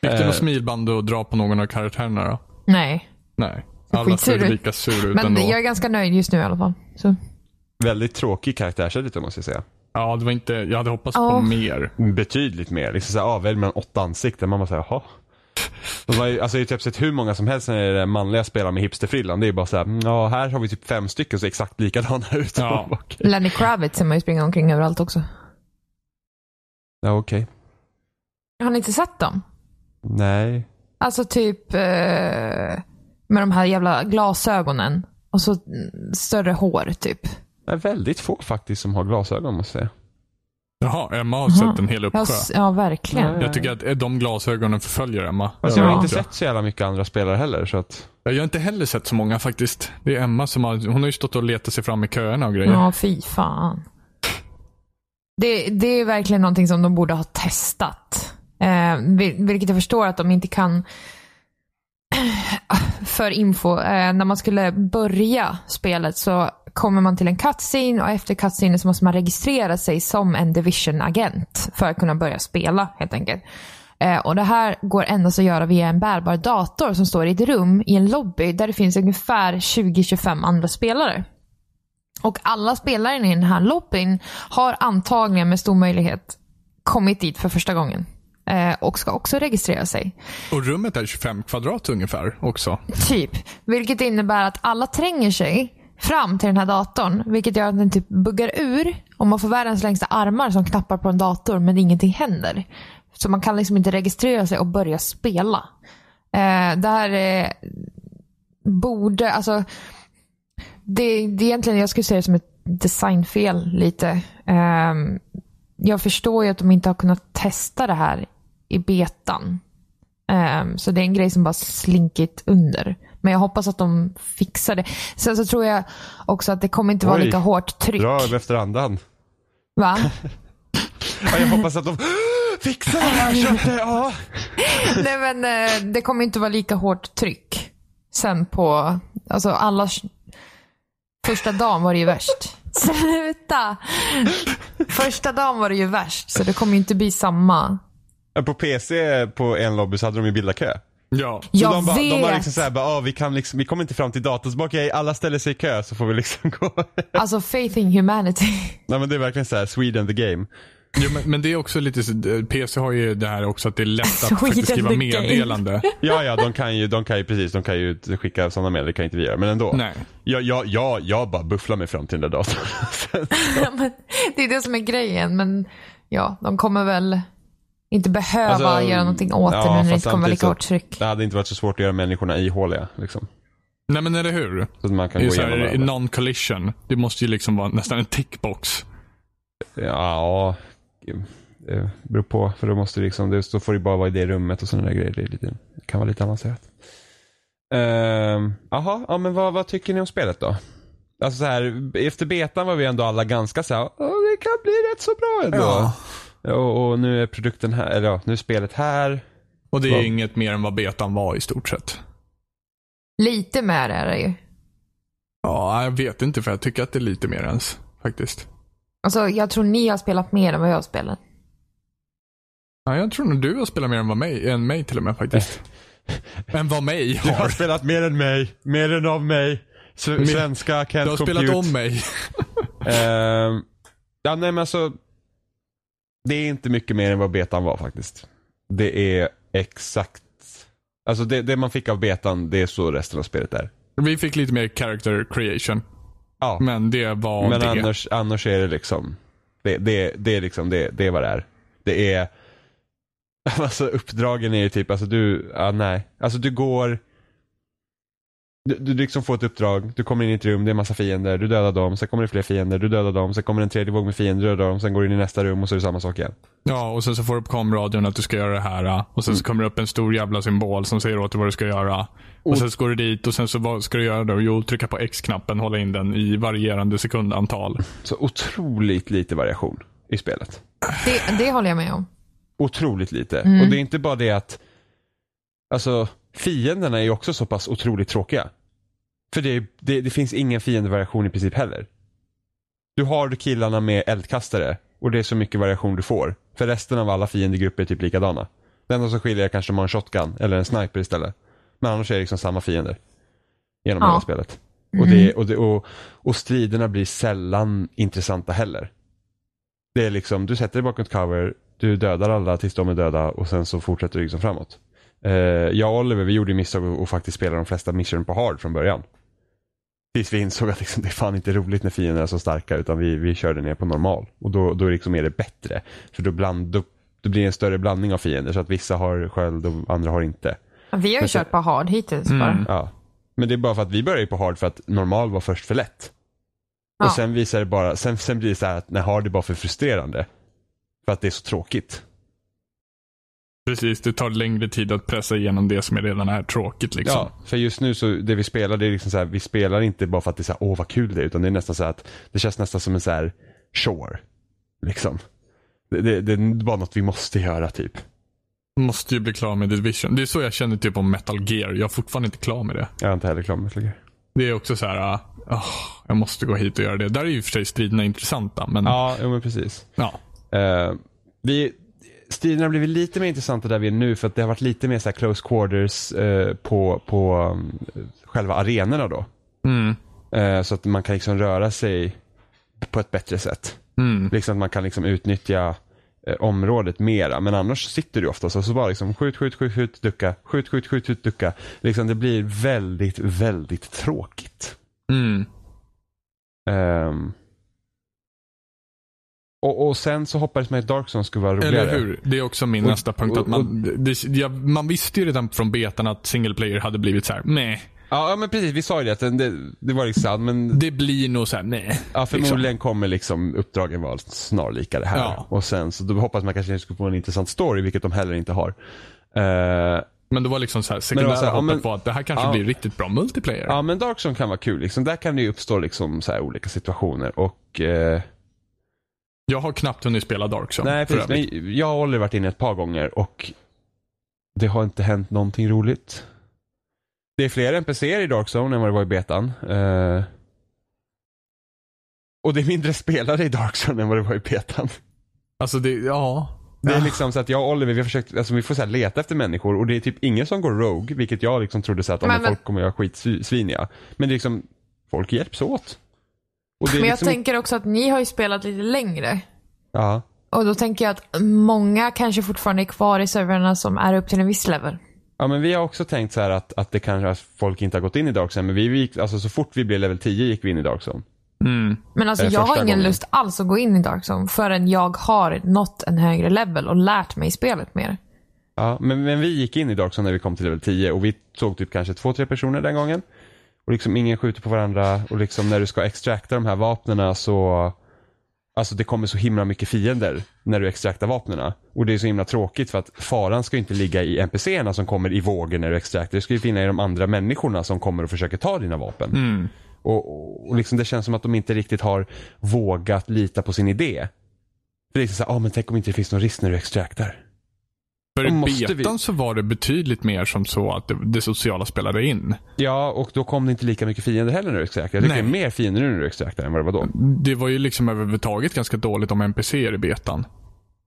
A: Fick du
C: Eh.
A: något smilband att dra på någon av karaktärerna då?
B: Nej.
A: Nej. Alla ser lika sur ut
B: Men
A: ändå.
B: jag är ganska nöjd just nu i alla fall. Så.
C: Väldigt tråkig karaktärsedit måste jag säga.
A: Ja, det var inte... Jag hade hoppats
B: Ja.
A: på mer.
C: Betydligt mer. Liksom såhär, ah, välj mellan åtta ansikten. Man bara såhär, jaha. De har ju, alltså jag har ju typ sett hur många som helst när det är manliga spelare med hipsterfrillan. Det är bara såhär, mm, ja här har vi typ fem stycken som ser exakt likadana ut.
A: Ja.
C: Okej.
B: Lenny Kravitz ser man ju springa omkring överallt också.
C: Ja, okej.
B: Har ni inte sett dem?
C: Nej.
B: Alltså typ eh, med de här jävla glasögonen. Och så mm, större hår typ.
C: Det är väldigt få faktiskt som har glasögon måste jag säga.
A: Jaha, Emma har
B: Jaha.
A: sett en hel uppsjö.
B: ja verkligen.
A: Jag tycker att eh, de glasögonen förföljer Emma.
C: Fast jag har
B: Ja.
C: inte sett så jävla mycket andra spelare heller så att.
A: Jag har inte heller sett så många faktiskt. Det är Emma som har, hon har ju stått och letat sig fram i köerna och grejer.
B: Ja, fy fan. Det, det är verkligen någonting som de borde ha testat. Eh, vil- vilket jag förstår att de inte kan för info. Eh, när man skulle börja spelet så kommer man till en cutscene och efter cutscene så måste man registrera sig som en Division-agent för att kunna börja spela helt enkelt. Eh, och Det här går endast att göra via en bärbar dator som står i ett rum i en lobby där det finns ungefär 20-25 andra spelare. Och alla spelare i den här lobbyn har antagligen med stor möjlighet kommit dit för första gången. Eh, och ska också registrera sig.
A: Och rummet är 25 kvadrat ungefär också.
B: Typ. Vilket innebär att alla tränger sig fram till den här datorn. Vilket gör att den typ buggar ur. Och man får världens längsta armar som knappar på en dator men ingenting händer. Så man kan liksom inte registrera sig och börja spela. Eh, det här eh, borde, alltså. Det, det är egentligen, jag skulle säga det som ett designfel lite. Eh, jag förstår ju att de inte har kunnat testa det här i betan. Ehm, så det är en grej som bara slinkit under. Men jag hoppas att de fixar det. Sen så tror jag också att det kommer inte vara
C: Oj.
B: lika hårt tryck.
C: Dra över efter andan.
B: Va?
C: Ja, jag hoppas att de... Fixa det här köttet, ja.
B: Nej men eh, det kommer inte vara lika hårt tryck sen på, alltså alla, första dagen var det ju värst. Sluta! Första dagen var det ju värst, så det kommer ju inte bli samma.
C: På PC på en lobby så hade de ju bildarkö.
A: Ja.
C: Så
B: Jag
C: de, bara, de var
B: vet!
C: liksom såhär, bara, ah, vi, kan liksom, vi kommer inte fram till datorn, så bara, okej alla ställer sig i kö så får vi liksom gå.
B: Alltså faith in humanity.
C: Nej men det är verkligen så här, Sweden the game.
A: Jo, men, men det är också lite, så- PC har ju det här också att det är lätt att
B: Sweden
A: faktiskt skriva
B: the game.
A: meddelande.
C: Ja ja, de kan ju, de kan ju precis, de kan ju skicka sådana medel, det kan inte vi göra, men ändå.
A: Nej.
C: Jag, jag, jag, jag bara bufflar mig fram till den där datorn. Sen-
B: Ja, men det är det som är grejen, men ja, de kommer väl inte behöva
C: Alltså,
B: göra någonting åt det
C: ja,
B: nu när det inte kommer lika hårt tryck.
C: det hade inte varit så svårt att göra människorna ihåliga. Liksom.
A: Nej men eller hur?
C: Så att man kan
A: Det är
C: gå
A: så
C: igenom
A: här,
C: varandra.
A: non-collision. Det måste ju liksom vara nästan en tickbox.
C: Ja, det beror på. För då måste det liksom, det, då får det bara vara i det rummet och sådana där grejer. Det, är lite, det kan vara lite avancerat. Ehm, Jaha, ja, men vad, vad tycker ni om spelet då? Alltså så här, efter betan var vi ändå alla ganska så här, "Åh, det kan bli rätt så bra ändå. Och, och nu är produkten här, eller ja, nu är spelet här.
A: Och det är
C: Vad-
A: inget mer än vad betan var i stort sett.
B: Lite mer är det ju.
A: Ja, jag vet inte för jag tycker att det är lite mer ens. Faktiskt.
B: Alltså, jag tror ni har spelat mer än vad jag har spelat.
A: Ja, jag tror nog du har spelat mer än, vad mig, än mig till och med faktiskt. än vad mig
C: Du har
A: har.
C: spelat mer än mig, mer än av mig. S- Svenska can't
A: Du har
C: compute.
A: spelat om mig.
C: Ehm, ja, nej men alltså. Det är inte mycket mer än vad betan var faktiskt. Det är exakt. Alltså det, det man fick av betan, det är så resten av spelet är.
A: Vi fick lite mer character creation.
C: Ja,
A: Men det var
C: men
A: det.
C: annars, annars är det liksom. Det, det, det är liksom, det, det är vad det är. Det är. Alltså uppdragen är ju typ, alltså du, ja nej. Alltså du går. Du, du liksom får ett uppdrag, du kommer in i ett rum, det är massa fiender, du dödar dem, sen kommer det fler fiender, du dödar dem, sen kommer en tredje våg med fiender, du dödar dem, sen går du in i nästa rum och så är det samma sak igen.
A: Ja, och sen så får du på komradion att du ska göra det här. Och sen så kommer det upp en stor jävla symbol som säger åt dig vad du ska göra. Och sen så går du dit och sen så vad ska du göra då? Jo, trycka på X-knappen, hålla in den i varierande sekundantal.
C: Så otroligt lite variation i spelet.
B: Det, det håller jag med om.
C: Otroligt lite.
B: Mm.
C: Och det är inte bara det att, alltså fienderna är ju också så pass otroligt tråkiga. För det, det, det finns ingen fiendevariation i princip heller. Du har killarna med eldkastare och det är så mycket variation du får. För resten av alla fiendegrupper är typ likadana. Det enda som skiljer är kanske om man har en shotgun eller en sniper istället. Men annars är det liksom samma fiender. Genom
B: Ja.
C: hela spelet. Och, det, och, det, och, och striderna blir sällan intressanta heller. Det är liksom, du sätter dig bakom ett cover, du dödar alla tills de är döda och sen så fortsätter du liksom framåt. Eh, jag och Oliver, vi gjorde misstag och, och faktiskt spela de flesta mission på hard från början. Tills vi insåg att liksom, det är fan inte roligt när fienderna är så starka utan vi, vi körde ner på normal. Och då, då liksom är det bättre. För då, bland, då, då blir det en större blandning av fiender så att vissa har sköld och andra har inte.
B: Vi har ju
C: Men så-
B: kört på hard hittills
A: Mm.
B: bara.
C: Ja. Men det är bara för att vi började på hard för att normal var först för lätt.
B: Ja.
C: Och sen visar det bara, sen, sen blir det så här att nej, hard är bara för frustrerande. För att det är så tråkigt.
A: Precis, det tar längre tid att pressa igenom det som redan är tråkigt liksom.
C: Ja, för just nu så det vi spelar, det är liksom så här, vi spelar inte bara för att det är så här, åh vad kul det är, utan det är nästan så här att det känns nästan som en så här chore. Liksom. Det, det, det är bara något vi måste göra typ.
A: Måste ju bli klar med Division. Det är så jag känner typ om Metal Gear. Jag är fortfarande inte klar med det.
C: Jag är inte heller klar med fler.
A: Det är också så här, ah, jag måste gå hit och göra det. Där är ju för sig striderna intressanta, men ja.
C: Ja, jo, men precis.
A: ja.
C: Uh, vi, striderna har blivit lite mer intressanta där vi är nu för att det har varit lite mer så close quarters eh, på, på um, själva arenorna då.
A: Mm.
C: Eh, så att man kan liksom röra sig på ett bättre sätt.
A: Mm.
C: Liksom att man kan liksom utnyttja eh, området mera. Men annars sitter du ofta så, så bara liksom skjut, skjut, skjut, skjut, ducka, skjut, skjut, skjut, skjut, ducka. Liksom det blir väldigt, väldigt tråkigt.
A: Mm.
C: Ehm. Och, och sen så hoppades man att Dark Zone skulle vara roligare.
A: Eller hur? Det är också min
C: Och-
A: nästa punkt. Att
C: och-
A: man, det, jag, man visste ju redan från betan att single player hade blivit så här, nej.
C: Ja, ja men precis, vi sa ju det att det, det var liksom, men
A: Det blir nog så här, nej.
C: ja, förmodligen kommer liksom uppdragen vara snarlika det här.
A: Ja.
C: Och sen så då hoppas man kanske skulle få en intressant story, vilket de heller inte har. Eh,
A: Men det var liksom så här, sekundära
C: var här, ja,
A: hoppet
C: men-
A: på att det här kanske
C: ja.
A: blir riktigt bra multiplayer.
C: Ja men Dark Zone kan vara kul, liksom. där kan det ju uppstå liksom så olika situationer och eh,
A: Jag har knappt hunnit spela Dark Zone.
C: Nej, precis. Men jag och Oliver varit inne ett par gånger och det har inte hänt någonting roligt. Det är fler NPCer i Dark Zone än vad det var i betan. Eh, och det är mindre spelare i Dark Zone än vad det var i betan.
A: Alltså det, ja.
C: Det är liksom så att jag och Oliver, vi har försökt, alltså vi får så här leta efter människor och det är typ ingen som går rogue, vilket jag liksom trodde så att
B: Men-
C: men,
B: men-
C: folk kommer göra skitsviniga. Men det är liksom, folk hjälps åt. Och det är
B: Men jag
C: liksom,
B: tänker också att ni har ju spelat lite längre.
C: Ja.
B: Och då tänker jag att många kanske fortfarande är kvar i servrarna som är upp till en viss level.
C: Ja men vi har också tänkt så här att, att det kanske att folk inte har gått in i Dark Zone, men vi gick, alltså så fort vi blev level 10 gick vi in i Dark Zone.
A: Mm.
B: Men alltså jag har ingen
C: gången.
B: lust alls att gå in i Dark Zone förrän jag har nått en högre level och lärt mig spelet mer.
C: Ja, men, men vi gick in i Dark Zone när vi kom till level 10 och vi såg typ kanske två, tre personer den gången. Och liksom ingen skjuter på varandra och liksom när du ska extrakta de här vapnena så Alltså det kommer så himla mycket fiender när du extraktar vapnena. Och det är så himla tråkigt för att faran ska inte ligga i NPCerna som kommer i vågor när du extraktar. Det ska ju finna i de andra människorna som kommer och försöker ta dina vapen.
A: Mm.
C: Och, och, och liksom det känns som att de inte riktigt har vågat lita på sin idé. För det är så här, ah, men tänk om inte det finns någon risk när du extraktar.
A: För i betan
C: vi-
A: så var det betydligt mer som så att det, det sociala spelade in.
C: Ja, och då kom det inte lika mycket fiender heller när du extraktar. Jag tycker
A: Nej.
C: det är mer fiender nu när du extraktar än vad det var då.
A: Det var ju liksom överhuvudtaget ganska dåligt om NPCer i betan.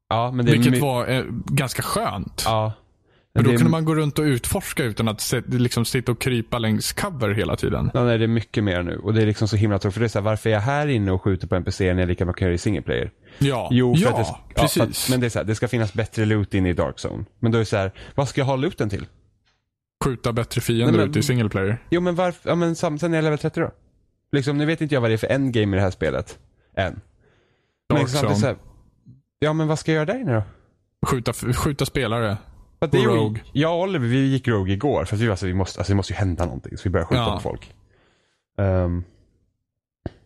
C: Ja, men det
A: Vilket
C: my-
A: var eh, ganska skönt.
C: Ja.
A: För
C: Men
A: då
C: är-
A: kunde man gå runt och utforska utan att se, liksom sitta och krypa längs cover hela tiden.
C: Ja, nej, det är mycket mer nu. Och det är liksom så himla tråkigt. För det är så här, varför är jag här inne och skjuter på NPC när jag lika mycket kan göra i single player?
A: Ja,
C: Jo,
A: ja
C: det, ja,
A: precis.
C: för att, men det är så här, det ska finnas bättre loot inne i Dark Zone. Men då är det så här, vad ska jag ha looten till?
A: Skjuta bättre fiender
C: men-
A: ut i single player.
C: Jo men varför, ja men sen är jag level 30 då. Liksom, nu vet inte jag vad det är för endgame i det här spelet. Än. Men
A: Dark
C: liksom, samtidigt så
A: Zone.
C: här, ja men vad ska jag göra där inne då?
A: Skjuta, skjuta spelare.
C: Det gjorde-
A: Rogue.
C: Jag och Oliver, vi gick Rogue igår för att vi var så, vi måste, alltså det måste ju hända någonting. Så vi började skjuta
A: Ja.
C: på folk. Ehm,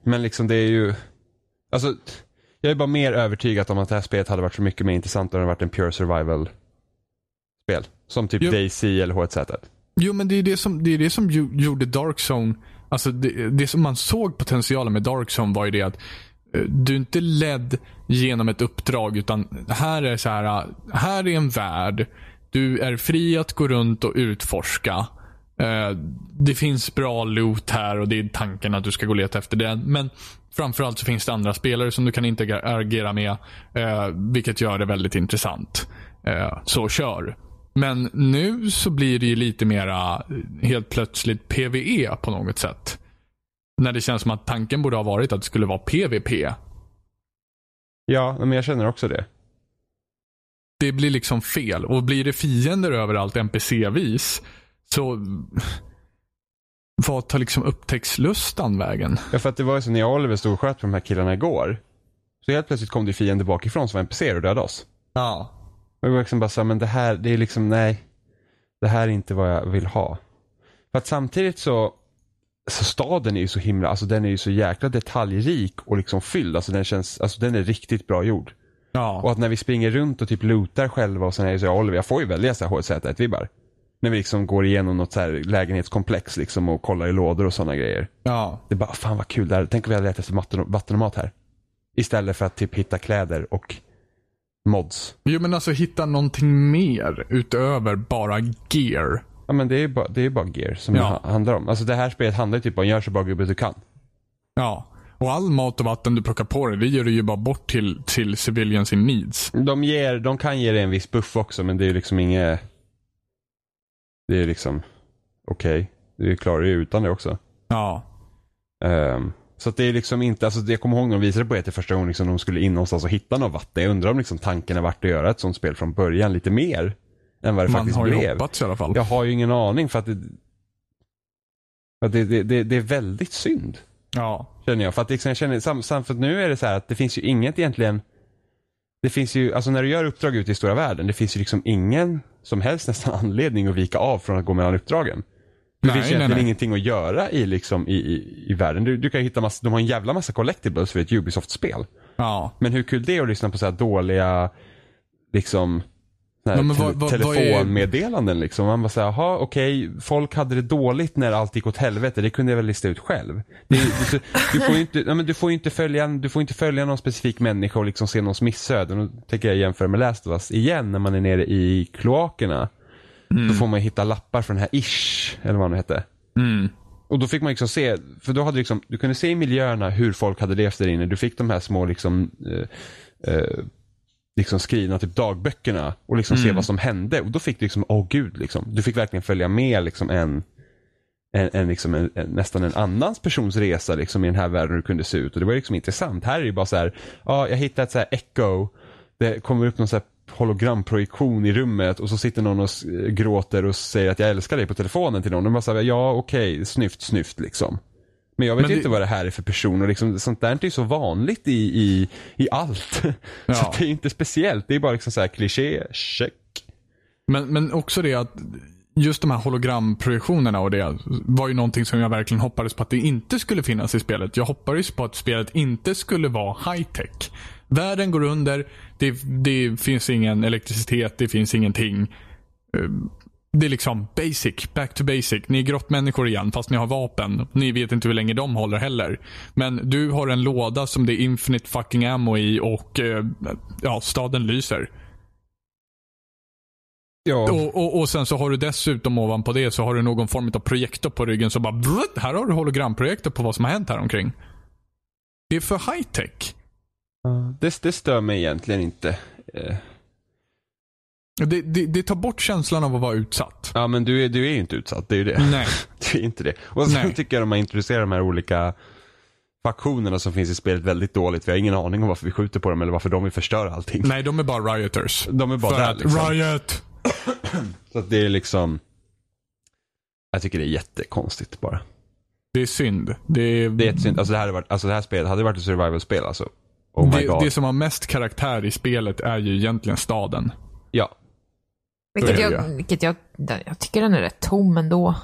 C: men liksom det är ju, alltså jag är bara mer övertygad om att det här spelet hade varit så mycket mer intressant om det hade varit en pure survival spel. Som typ
A: Jo.
C: DayZ eller H1Z.
A: Jo, men det är det som, det är det som gjorde Dark Zone, alltså det, det som man såg potentialen med Dark Zone var ju det att eh, du är inte ledd genom ett uppdrag utan här är så här, eh, här är en värld. Du är fri att gå runt och utforska. Eh, Det finns bra loot här och det är tanken att du ska gå och leta efter den. Men framförallt så finns det andra spelare som du kan interagera med. eh, Vilket gör det väldigt intressant. Eh, Så kör. Men nu så blir det ju lite mera helt plötsligt PVE på något sätt. När det känns som att tanken borde ha varit att det skulle vara PVP.
C: Ja, men jag känner också det.
A: Det blir liksom fel. Och blir det fiender överallt NPC-vis så vad tar liksom upptäcktslustan vägen?
C: Ja, för att det var ju så när jag och Oliver stod och sköt på de här killarna igår. Så helt plötsligt kom det fiender bakifrån som var NPCer och dödade oss.
A: Ja.
C: Och det var liksom bara så här, men det här, det är liksom, nej. Det här är inte vad jag vill ha. För att samtidigt så, så staden är ju så himla, alltså den är ju så jäkla detaljrik och liksom fylld. Alltså den känns, alltså den är riktigt bra gjord.
A: Ja.
C: Och att när vi springer runt och typ lootar själva och sen är det så jag och Oliver, jag får ju välja så här HZ1-vibbar. När vi liksom går igenom något så här lägenhetskomplex liksom och kollar i lådor och sådana grejer.
A: ja.
C: Det är bara, fan vad kul det här. Tänk om vi hade letat efter vatten, vatten och mat här. Istället för att typ hitta kläder och mods.
A: Jo men alltså hitta någonting mer utöver bara gear.
C: Ja men det är ju bara, det är bara gear som
A: Ja.
C: det ha- handlar om. Alltså det här spelet handlar ju typ om, gör så bra gubbe du kan.
A: Ja. Och all mat och vatten du plockar på dig, det ger du ju bara bort till, till civilians in needs.
C: De, ger, de kan ge dig en viss buff också men det är ju liksom inget... Det är ju liksom, okej. Du klarar dig utan det också.
A: Ja.
C: Ehm, så det är liksom inte, alltså jag kommer ihåg när de visade på det första gången liksom de skulle in någonstans och hitta något vatten. Jag undrar om liksom tanken har varit att göra ett sånt spel från början lite mer. Än vad det
A: Man
C: faktiskt
A: har ju
C: blev.
A: hoppats i alla fall.
C: Jag har ju ingen aning för att det, för att det, det, det, det är väldigt synd.
A: Ja.
C: Känner jag. För att liksom, jag känner, sam, sam, för nu är det så här att det finns ju inget egentligen Det finns ju, alltså när du gör uppdrag ute i stora världen, det finns ju liksom ingen som helst nästan anledning att vika av från att gå mellan uppdragen. Det
A: Nej,
C: finns
A: nej,
C: egentligen
A: nej.
C: ingenting att göra i, liksom, i, i, i världen. Du, du kan hitta massa, de har en jävla massa collectibles för ett Ubisoft-spel.
A: Ja.
C: Men hur kul det är att lyssna på så här dåliga, liksom, här
A: men vad- vad- vad är-
C: telefonmeddelanden liksom. Man bara säger, jaha okej, folk hade det dåligt när allt gick åt helvete. Det kunde jag väl lista ut själv. Det, du, du, får ju inte, ja, men du får ju inte följa, du får inte följa någon specifik människa och liksom se någons missöden. Då tänker jag jämföra med Last of Us igen när man är nere i kloakerna. Då får man hitta lappar från den här Ish, eller vad det hette.
A: Mm.
C: Och då fick man liksom se, för då hade liksom, du kunde se i miljöerna hur folk hade levt där inne. Du fick de här små liksom, eh, eh, liksom skrivna typ dagböckerna och liksom se vad som hände. Och då fick du liksom, åh gud liksom. Du fick verkligen följa med liksom en, en, en, liksom en, en nästan en annans persons resa liksom i den här världen hur det kunde se ut. Och det var liksom intressant. Här är det bara så här, ja jag hittade ett så här echo. Det kommer upp någon så här hologramprojektion i rummet och så sitter någon och gråter och säger att jag älskar dig på telefonen till någon. Och man säger ja okej, snyft snyft liksom. Men jag vet
A: Men det-
C: inte vad det här är för person och liksom, sånt där är ju så vanligt i, i, i allt.
A: Ja.
C: Så det är inte speciellt, det är bara liksom så här kliché, check.
A: Men, men också det att just de här hologramprojektionerna och det var ju någonting som jag verkligen hoppades på att det inte skulle finnas i spelet. Jag hoppades på att spelet inte skulle vara high tech. Världen går under, det, det finns ingen elektricitet, det finns ingenting. Eh, Det är liksom basic, back to basic. Ni är grottmänniskor igen fast ni har vapen. Ni vet inte hur länge de håller heller. Men du har en låda som det är infinite fucking ammo i och eh, ja, staden lyser.
C: Ja.
A: Och, och, och sen så har du dessutom ovanpå det så har du någon form av projektor på ryggen som bara brutt, här har du hologramprojektor på vad som har hänt här omkring. Det är för high tech.
C: Det, det stör mig egentligen inte.
A: Det, det, det tar bort känslan av att vara utsatt.
C: Ja men du är, du är ju inte utsatt, det är ju det.
A: Nej.
C: Du är inte det. Och sen
A: Nej.
C: tycker jag de har introducerat de här olika faktionerna som finns i spelet väldigt dåligt. Vi har ingen aning om varför vi skjuter på dem eller varför de vill förstöra allting.
A: Nej, de är bara rioters.
C: De är bara
A: För
C: där
A: att
C: liksom.
A: riot.
C: Så att det är liksom Jag tycker det är jättekonstigt bara.
A: Det är synd. Det, är,
C: Det är ett synd. Alltså det här, varit, alltså det här spelet hade varit ett survival-spel alltså. Oh my
A: det,
C: god.
A: det som har mest karaktär i spelet är ju egentligen staden.
C: Ja.
B: Vilket jag, vilket jag, jag tycker den är rätt tom ändå.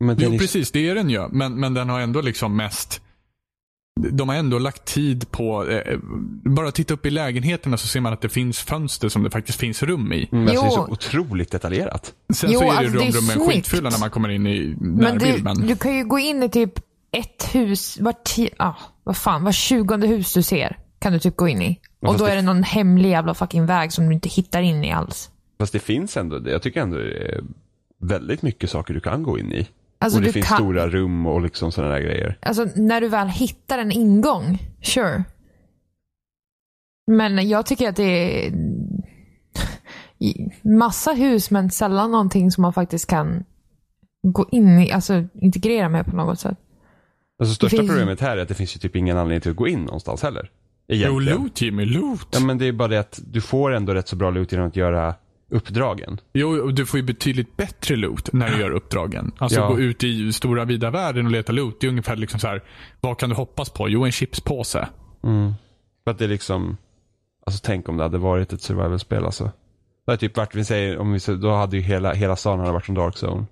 C: Men den
A: Jo,
C: är-
A: precis. Det är den ju. Men, men den har ändå liksom mest... De har ändå lagt tid på... Eh, bara titta upp i lägenheterna så ser man att det finns fönster som det faktiskt finns rum i.
C: Mm, alltså det är så otroligt detaljerat.
A: Sen
B: Jo,
A: så är det
B: alltså, det är
A: rum, rummen
B: snyggt.
A: skitfulla när man kommer in i
B: Men
A: närbild.
B: du,
A: Men,
B: du kan ju gå in i typ ett hus, var ah, vad fan, var tjugonde hus du ser kan du typ gå in i. Och då är det någon hemlig jävla fucking väg som du inte hittar in i alls.
C: Fast det finns ändå, det- jag tycker ändå det är väldigt mycket saker du kan gå in i.
B: Alltså,
C: och det finns
B: kan-
C: stora rum och liksom sådana där grejer.
B: Alltså när du väl hittar en ingång, sure. Men jag tycker att det är massa hus men sällan någonting som man faktiskt kan gå in i, alltså integrera med på något sätt.
C: Alltså största
B: finns-
C: problemet här är att det finns ju typ ingen anledning till att gå in någonstans heller.
A: jo,
C: Egentligen.
A: loot Jimmy, loot.
C: Ja men det är bara det att du får ändå rätt så bra loot genom att göra uppdragen.
A: Jo, och du får ju betydligt bättre loot när du gör uppdragen. Alltså
C: Ja.
A: gå ut i stora vida världen och leta loot. Det är ungefär liksom så här, vad kan du hoppas på? Jo, en chipspåse.
C: Mm. För att det är liksom, alltså tänk om det hade varit ett survival-spel alltså. Det hade typ varit, vi säger, om vi, då hade ju hela, hela stan hade varit som Dark Zone.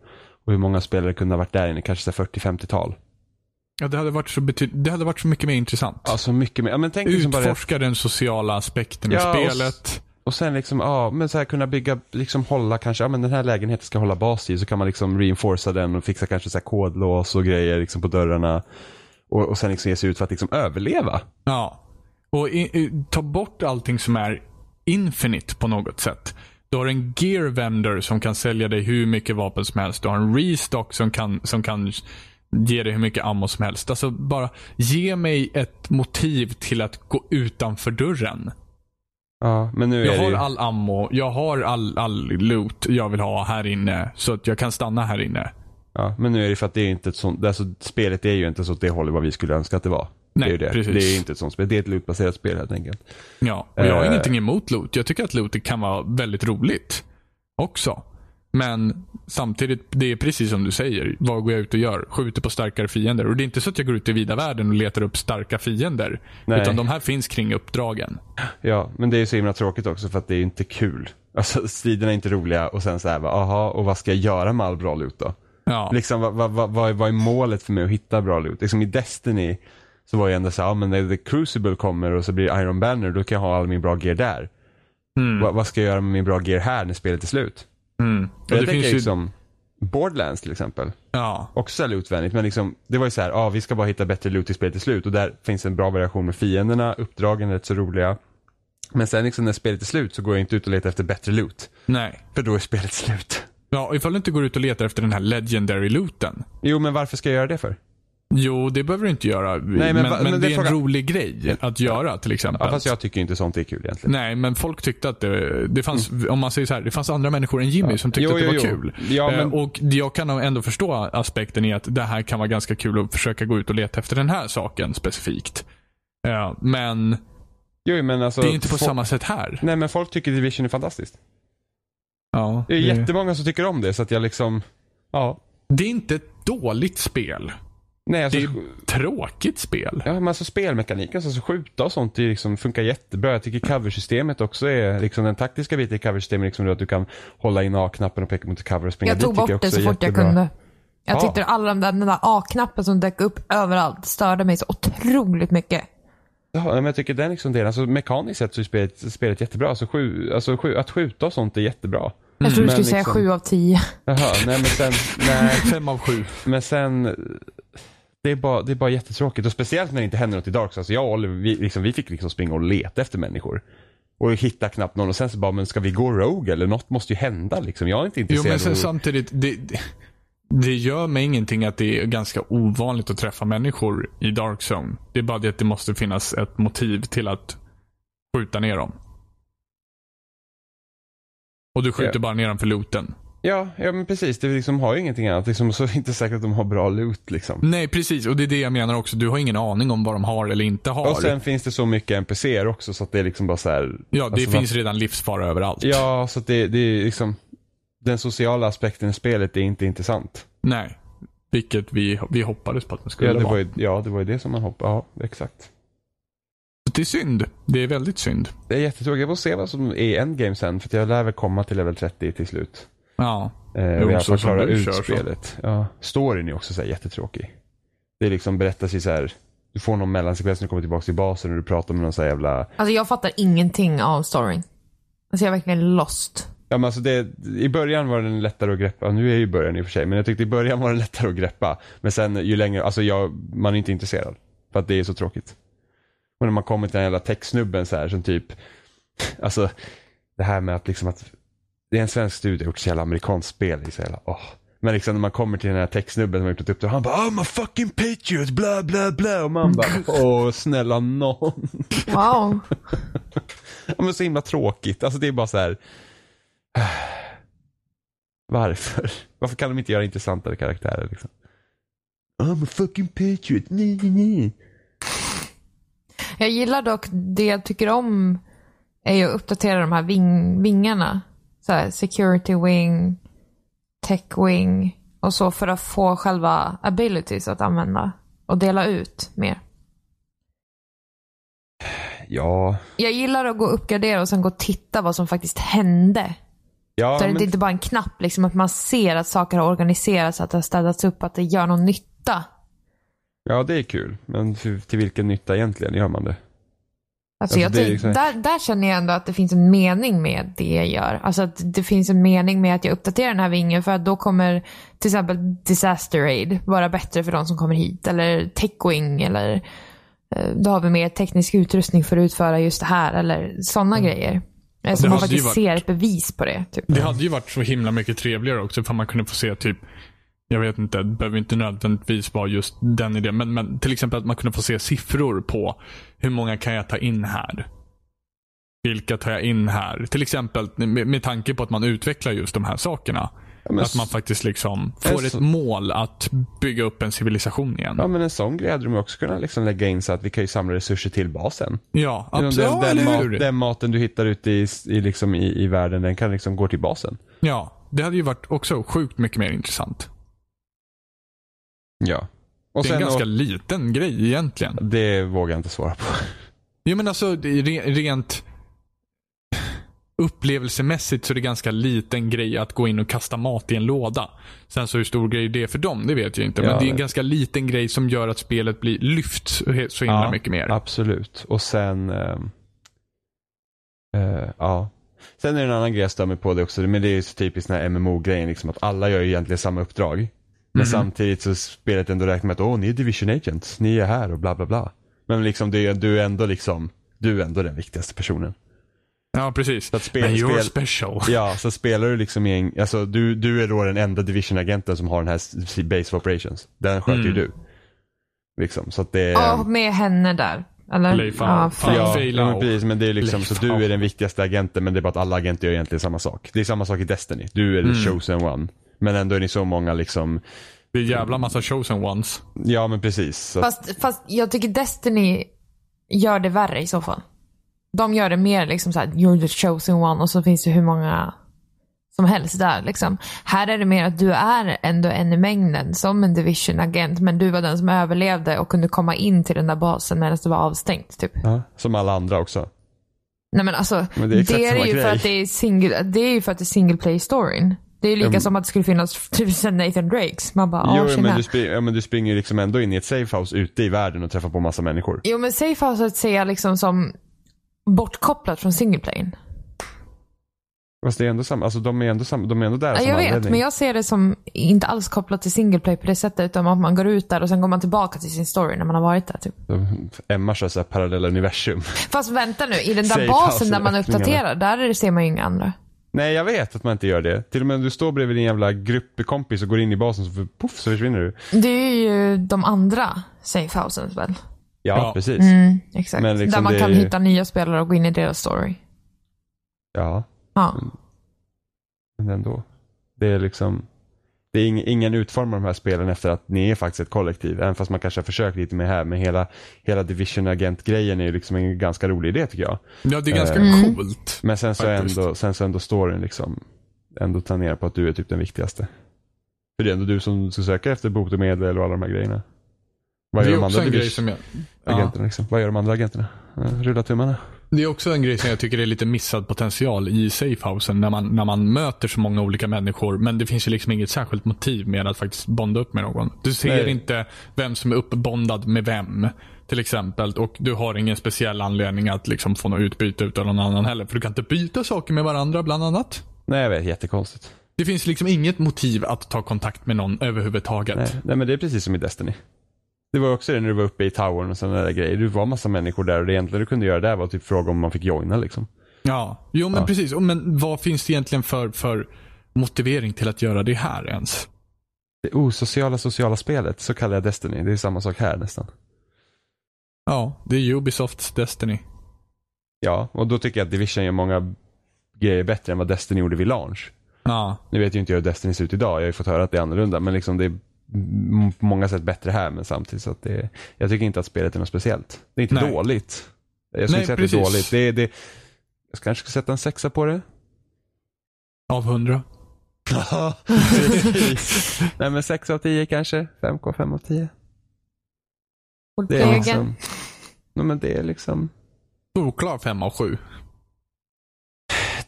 C: Och hur många spelare kunde ha varit där inne? Kanske så här 40-50-tal.
A: Ja, det hade varit så, bety- det hade varit så mycket mer intressant.
C: Alltså mycket mer. Ja, men tänk liksom bara.
A: Utforska den sociala aspekten
C: Ja,
A: i
C: och
A: spelet.
C: Och sen liksom, ja, men så här kunna bygga, liksom hålla kanske, ja men den här lägenheten ska hålla bas i, så kan man liksom reinforcea den och fixa kanske så här kodlås och grejer liksom på dörrarna. Och, och sen liksom ge sig ut för att liksom överleva.
A: Ja. Och i, i, ta bort allting som är infinite på något sätt. Du har en gear vendor som kan sälja dig hur mycket vapen som helst. Du har en restock som kan, som kan ge dig hur mycket ammo som helst. Alltså bara ge mig ett motiv till att gå utanför dörren.
C: Ja, men nu
A: Jag har
C: ju,
A: all ammo, jag har all, all loot jag vill ha här inne. Så att jag kan stanna här inne.
C: ja, men nu är det för att det är inte ett sånt, alltså spelet är ju inte så åt det hållet vad vi skulle önska att det var.
A: Nej,
C: det är ju det.
A: precis.
C: Det är inte ett sånt spel, det är ett lootbaserat spel helt enkelt.
A: Ja, och jag har
C: Eh.
A: ingenting emot loot. Jag tycker att loot kan vara väldigt roligt också. Men samtidigt, det är precis som du säger. Vad går jag ut och gör? Skjuter på starkare fiender. Och det är inte så att jag går ut i vida världen och letar upp starka fiender.
C: Nej.
A: Utan de här finns kring uppdragen.
C: Ja, men det är så himla tråkigt också för att det är inte kul. Alltså striderna är inte roliga och sen så här, aha, och vad ska jag göra med all bra loot då?
A: Ja,
C: Liksom, vad, vad, vad, vad är- målet för mig att hitta bra loot? Liksom i Destiny så var jag ändå så här, ja men när The Crucible kommer och så blir Iron Banner, då kan jag ha all min bra gear där.
A: Mm.
C: Vad, vad ska jag göra med min bra gear här när spelet är slut?
A: Mm.
C: Jag,
A: det
C: tänker
A: finns ju,
C: liksom Borderlands till exempel.
A: ja,
C: Också lootvänligt men liksom, det var ju så här, ja vi ska bara hitta bättre loot i spelet till slut och där finns en bra variation med fienderna, uppdragen är rätt så roliga. Men sen liksom när spelet är slut så går jag inte ut och letar efter bättre loot.
A: nej.
C: För då är spelet slut.
A: Ja, ifall du inte går ut och letar efter den här legendary looten.
C: Jo men varför ska jag göra det för?
A: Jo, det behöver du inte göra.
C: men
A: men,
C: va-
A: men,
C: men
A: det
C: det
A: är en
C: frågan-
A: rolig grej att göra till exempel.
C: Ja, fast jag tycker inte sånt är kul egentligen.
A: Nej, men folk tyckte att det, det fanns, om man säger så här, det fanns andra människor än Jimmy som tyckte
C: Jo,
A: att det
C: jo,
A: var
C: jo.
A: kul.
C: Ja,
A: Eh,
C: men-
A: Och jag kan ändå förstå aspekten i att det här kan vara ganska kul att försöka gå ut och leta efter den här saken specifikt. Ja, men
C: Jo men alltså.
A: det är inte på
C: fo-
A: samma sätt här.
C: Nej men folk tycker Division är fantastiskt.
A: Ja,
C: Det är jättemånga som tycker om det så att jag liksom, ja.
A: det är inte ett dåligt spel.
C: Nej alltså,
A: Det är ett tråkigt spel.
C: ja, men alltså spelmekaniken, alltså skjuta och sånt det liksom funkar jättebra. Jag tycker coversystemet också är, liksom den taktiska biten i coversystemet, liksom att du kan hålla in A-knappen och peka mot cover och springa
B: Jag tog
C: dit. tycker
B: bort det
C: också
B: så fort jag kunde. Jag
C: Ja.
B: tyckte alla de där, den där A-knappen som dök upp överallt störde mig så otroligt mycket.
C: Ja, men jag tycker den liksom delen, alltså mekaniskt sett så är spelet, spelet jättebra. Alltså, skju, alltså skju, att skjuta och sånt är jättebra.
B: Jag tror du
C: men
B: skulle säga
C: liksom-
B: 7 av 10.
C: Jaha, nej men sen, nej,
A: Fem av sju.
C: men sen det är, bara, det är bara jättetråkigt och speciellt när det inte händer något i Dark Souls. Jag och Oliver, vi, liksom, vi fick liksom springa och leta efter människor. Och hitta knappt någon och sen så bara, men ska vi gå Rogue eller något måste ju hända liksom. Jag är inte
A: Jo,
C: intresserad
A: men sen samtidigt, det, det- det gör mig ingenting att det är ganska ovanligt att träffa människor i Dark Zone. Det är bara det att det måste finnas ett motiv till att skjuta ner dem. Och du skjuter
C: Ja.
A: bara ner dem för looten.
C: Ja, ja men precis. Det liksom har ju ingenting annat. Liksom, så är det inte säkert att de har bra loot liksom.
A: Nej, precis. Och det är det jag menar också. Du har ingen aning om vad de har eller inte har.
C: Och sen finns det så mycket NPCer också så att det är liksom bara så här.
A: ja, det
C: alltså,
A: finns redan livsfara överallt.
C: Ja, så att det, det är liksom. Den sociala aspekten i spelet är inte intressant.
A: Nej. Vilket vi, vi hoppades på att det skulle
C: Ja det,
A: vara.
C: var ju, ja, det var ju det som man hoppade. Ja, exakt.
A: Det är synd. Det är väldigt synd.
C: Det är jättetråkigt. Jag får se vad som är endgame sen. För att jag lär väl komma till level 30 till slut.
A: Ja.
C: Eh,
A: Jo, så som
C: klara
A: du
C: ut
A: kör så.
C: spelet. Ja. Storyn är också så här jättetråkig. Det är liksom berättas i så här. Du får någon mellansekvens när du kommer tillbaka till basen och du pratar med någon så här jävla
B: Alltså jag fattar ingenting av storyn. Alltså jag är verkligen lost.
C: Ja men alltså det, i början var den lättare att greppa, nu är ju början i och för sig, men jag tyckte i början var den lättare att greppa. Men sen ju längre, alltså jag, man är inte intresserad. För att det är så tråkigt. Och när man kommer till den jävla techsnubben så här som typ, alltså det här med att liksom att, det är en svensk studio gjort så jävla amerikanskt spel i så jävla, åh. Men liksom när man kommer till den här techsnubben som har gjort ett uppdrag, han bara I'm a fucking patriot, bla bla bla. Och man bara, åh snälla nån.
B: Wow.
C: Ja, men så himla tråkigt. Alltså det är bara så här. Varför? Varför kan de inte göra intressantare karaktärer liksom? I'm a fucking patriot. Nej, nej, nej.
B: Jag gillar dock, det jag tycker om är ju att uppdatera de här ving, vingarna. Så här, security wing, tech wing och så för att få själva abilities att använda och dela ut mer.
C: Ja,
B: Jag gillar att gå och uppgradera och sen gå och titta vad som faktiskt hände.
C: ja
B: så är det
C: men,
B: inte bara en knapp, liksom att man ser att saker har organiserats, att det har städats upp, att det gör någon nytta.
C: Ja, det är kul. Men till, till vilken nytta egentligen gör man det?
B: Alltså
C: Alltså,
B: jag
C: liksom-
B: där, där känner jag ändå att det finns en mening med det jag gör. Alltså att det finns en mening med att jag uppdaterar den här vingen för att då kommer till exempel Disaster Aid vara bättre för de som kommer hit. Eller Techwing eller eh, då har vi mer teknisk utrustning för att utföra just det här. Eller sådana grejer. Så
A: Mm. Det
B: man
A: hade ju
B: faktiskt
A: varit-
B: ser ett bevis på det. Typ.
A: Det hade ju varit så himla mycket trevligare också för man kunde få se typ jag vet inte, det behöver inte nödvändigtvis vara just den idén. Men, men till exempel att man kunde få se siffror på hur många kan jag ta in här? Vilka tar jag in här? Till exempel med, med tanke på att man utvecklar just de här sakerna.
C: Ja,
A: att man faktiskt liksom får ett mål att bygga upp en civilisation igen.
C: ja, men en sån grej hade de också kunnat liksom lägga in så att vi kan ju samla resurser till basen.
A: Ja,
C: Den,
A: absolut.
C: den, den,
A: eller
C: mat, den maten du hittar ute i, i, liksom i, i världen, den kan liksom gå till basen.
A: Ja, det hade ju varit också sjukt mycket mer intressant.
C: Ja. Och
A: det är en ganska
C: och,
A: liten grej egentligen.
C: det vågar jag inte svara på.
A: Jo men alltså rent upplevelsemässigt så är det ganska liten grej att gå in och kasta mat i en låda. Sen så hur stor grej det är för dem, det vet jag inte. Men
C: Ja,
A: det är en ganska liten grej som gör att spelet blir lyft så himla mycket mer.
C: Absolut. Och sen, ehm, eh, ja. Sen är det en annan grej jag stör mig på det också, men det är ju så typiskt den här MMO-grejen liksom att alla gör ju egentligen samma uppdrag. Men
A: Mhm.
C: samtidigt så spelet ändå räknar med att åh, ni är division agents, ni är här och bla bla bla. Men liksom det är, du är ändå liksom, du är ändå den viktigaste personen.
A: Ja, precis.
C: Så att spel-
A: Men you're
C: spel-
A: special.
C: Ja, så spelar du liksom i en, alltså du, du är då den enda division-agenten som har den här base of operations. Den sköter ju
A: Mm.
C: du. Liksom, så att det är...
B: Ja, med henne där. Eller? Ja,
A: Fan-
C: Ja, men precis, men det är liksom så du är den viktigaste agenten men det är bara att alla agenter gör egentligen samma sak. Det är samma sak i Destiny. Du är the
A: Mm.
C: chosen one. Men ändå är ni så många liksom,
A: Det är jävla massa chosen ones.
C: ja men precis. Så,
B: Fast, fast jag tycker Destiny gör det värre i så fall. De gör det mer liksom såhär, you're the chosen one och så finns det hur många som helst där liksom. Här är det mer att du är ändå en i mängden som en division-agent men du var den som överlevde och kunde komma in till den där basen medan det var avstängt typ.
C: ja, som alla andra också.
B: Nej men alltså,
C: Men det
B: det
C: är exakt
B: är, ju
C: grej.
B: för att det är single, det är ju för att det är single play storyn. Det är ju lika
C: men-
B: som att det skulle finnas tusen Nathan Drakes. Man bara,
C: Jo
B: åh
C: men du, spring, ja, men du springer liksom ändå in i ett safehouse ute i världen och träffar på massa människor.
B: Jo men Safehouset ser jag liksom som bortkopplat från singleplayen.
C: Fast det är ändå samma, alltså de är ändå, samma, de är ändå där
B: Ja, jag vet,
C: anledning.
B: men jag ser det som inte alls kopplat till singleplay på det sättet. Utan att man går ut där och sen går man tillbaka till sin story när man har varit där. Typ.
C: Emma kör såhär parallella universum.
B: Fast vänta nu, i den där basen där man uppdaterar, där ser man ju inga andra.
C: Nej jag vet att man inte gör det. Till och med om du står bredvid din jävla gruppkompis och går in i basen så puff så försvinner du.
B: Det är ju de andra Safehousens väl?
C: Ja,
A: Ja.
C: precis.
B: Mm, exakt.
C: Men liksom
B: där man kan
C: ju-
B: hitta nya spelare och gå in i deras story.
C: Ja,
B: Ja.
C: men ändå. Det är liksom det är ing, ingen utformar de här spelen efter att ni är faktiskt ett kollektiv. Även fast man kanske har försökt lite med här. Men hela, hela Division Agent-grejen är ju liksom en ganska rolig idé tycker jag.
A: Ja, det är ganska
B: Mm.
A: coolt.
C: Men sen så,
A: Faktiskt.
C: ändå, sen så ändå storyn liksom ändå planerar på att du är typ den viktigaste. För det är ändå du som ska söka efter botemedel och alla de här grejerna. Vad
A: Det
C: gör
A: är
C: de
A: också
C: andra
A: en grej
C: Division
A: som jag... Ja.
C: agenterna liksom? Vad gör de andra agenterna? Eh, Rulla tummarna.
A: Det är också en grej som jag tycker är lite missad potential i safehousen när man, när man möter så många olika människor. Men det finns ju liksom inget särskilt motiv med att faktiskt bonda upp med någon. Du ser
C: Nej.
A: inte vem som är uppbondad med vem. Till exempel. Och du har ingen speciell anledning att liksom få något utbyte utav någon annan heller. För du kan inte byta saker med varandra bland annat.
C: Nej jag vet, jättekonstigt.
A: Det finns liksom inget motiv att ta kontakt med någon överhuvudtaget.
C: Nej, nej men det är precis som i Destiny. Det var också det när du var uppe i towern och sådana där grejer. Det var massa människor där och det egentligen du kunde göra där var typ fråga om man fick joina liksom.
A: Ja, jo men
C: Ja.
A: precis. Men vad finns det egentligen för, för motivering till att göra det här ens?
C: Det osociala sociala spelet, så kallar jag Destiny. Det är samma sak här nästan.
A: Ja, det är Ubisofts Destiny.
C: Ja, och då tycker jag att Division gör många grejer bättre än vad Destiny gjorde vid launch.
A: Ja,
C: Nu vet ju inte jag hur Destiny ser ut idag, jag har ju fått höra att det är annorlunda. Men liksom det är på många sätt bättre här men samtidigt så att det Jag tycker inte att spelet är något speciellt. Det är inte
A: Nej.
C: dåligt. Jag skulle
A: Nej,
C: inte säga att det är
A: precis.
C: dåligt. Det är, det, jag kanske ska sätta en sexa på det.
A: av hundra.
C: Precis. Nej men 6 av 10 kanske. 5K, 5 av 10. Det är liksom, nej, men det är liksom,
A: Solklar fem av sju.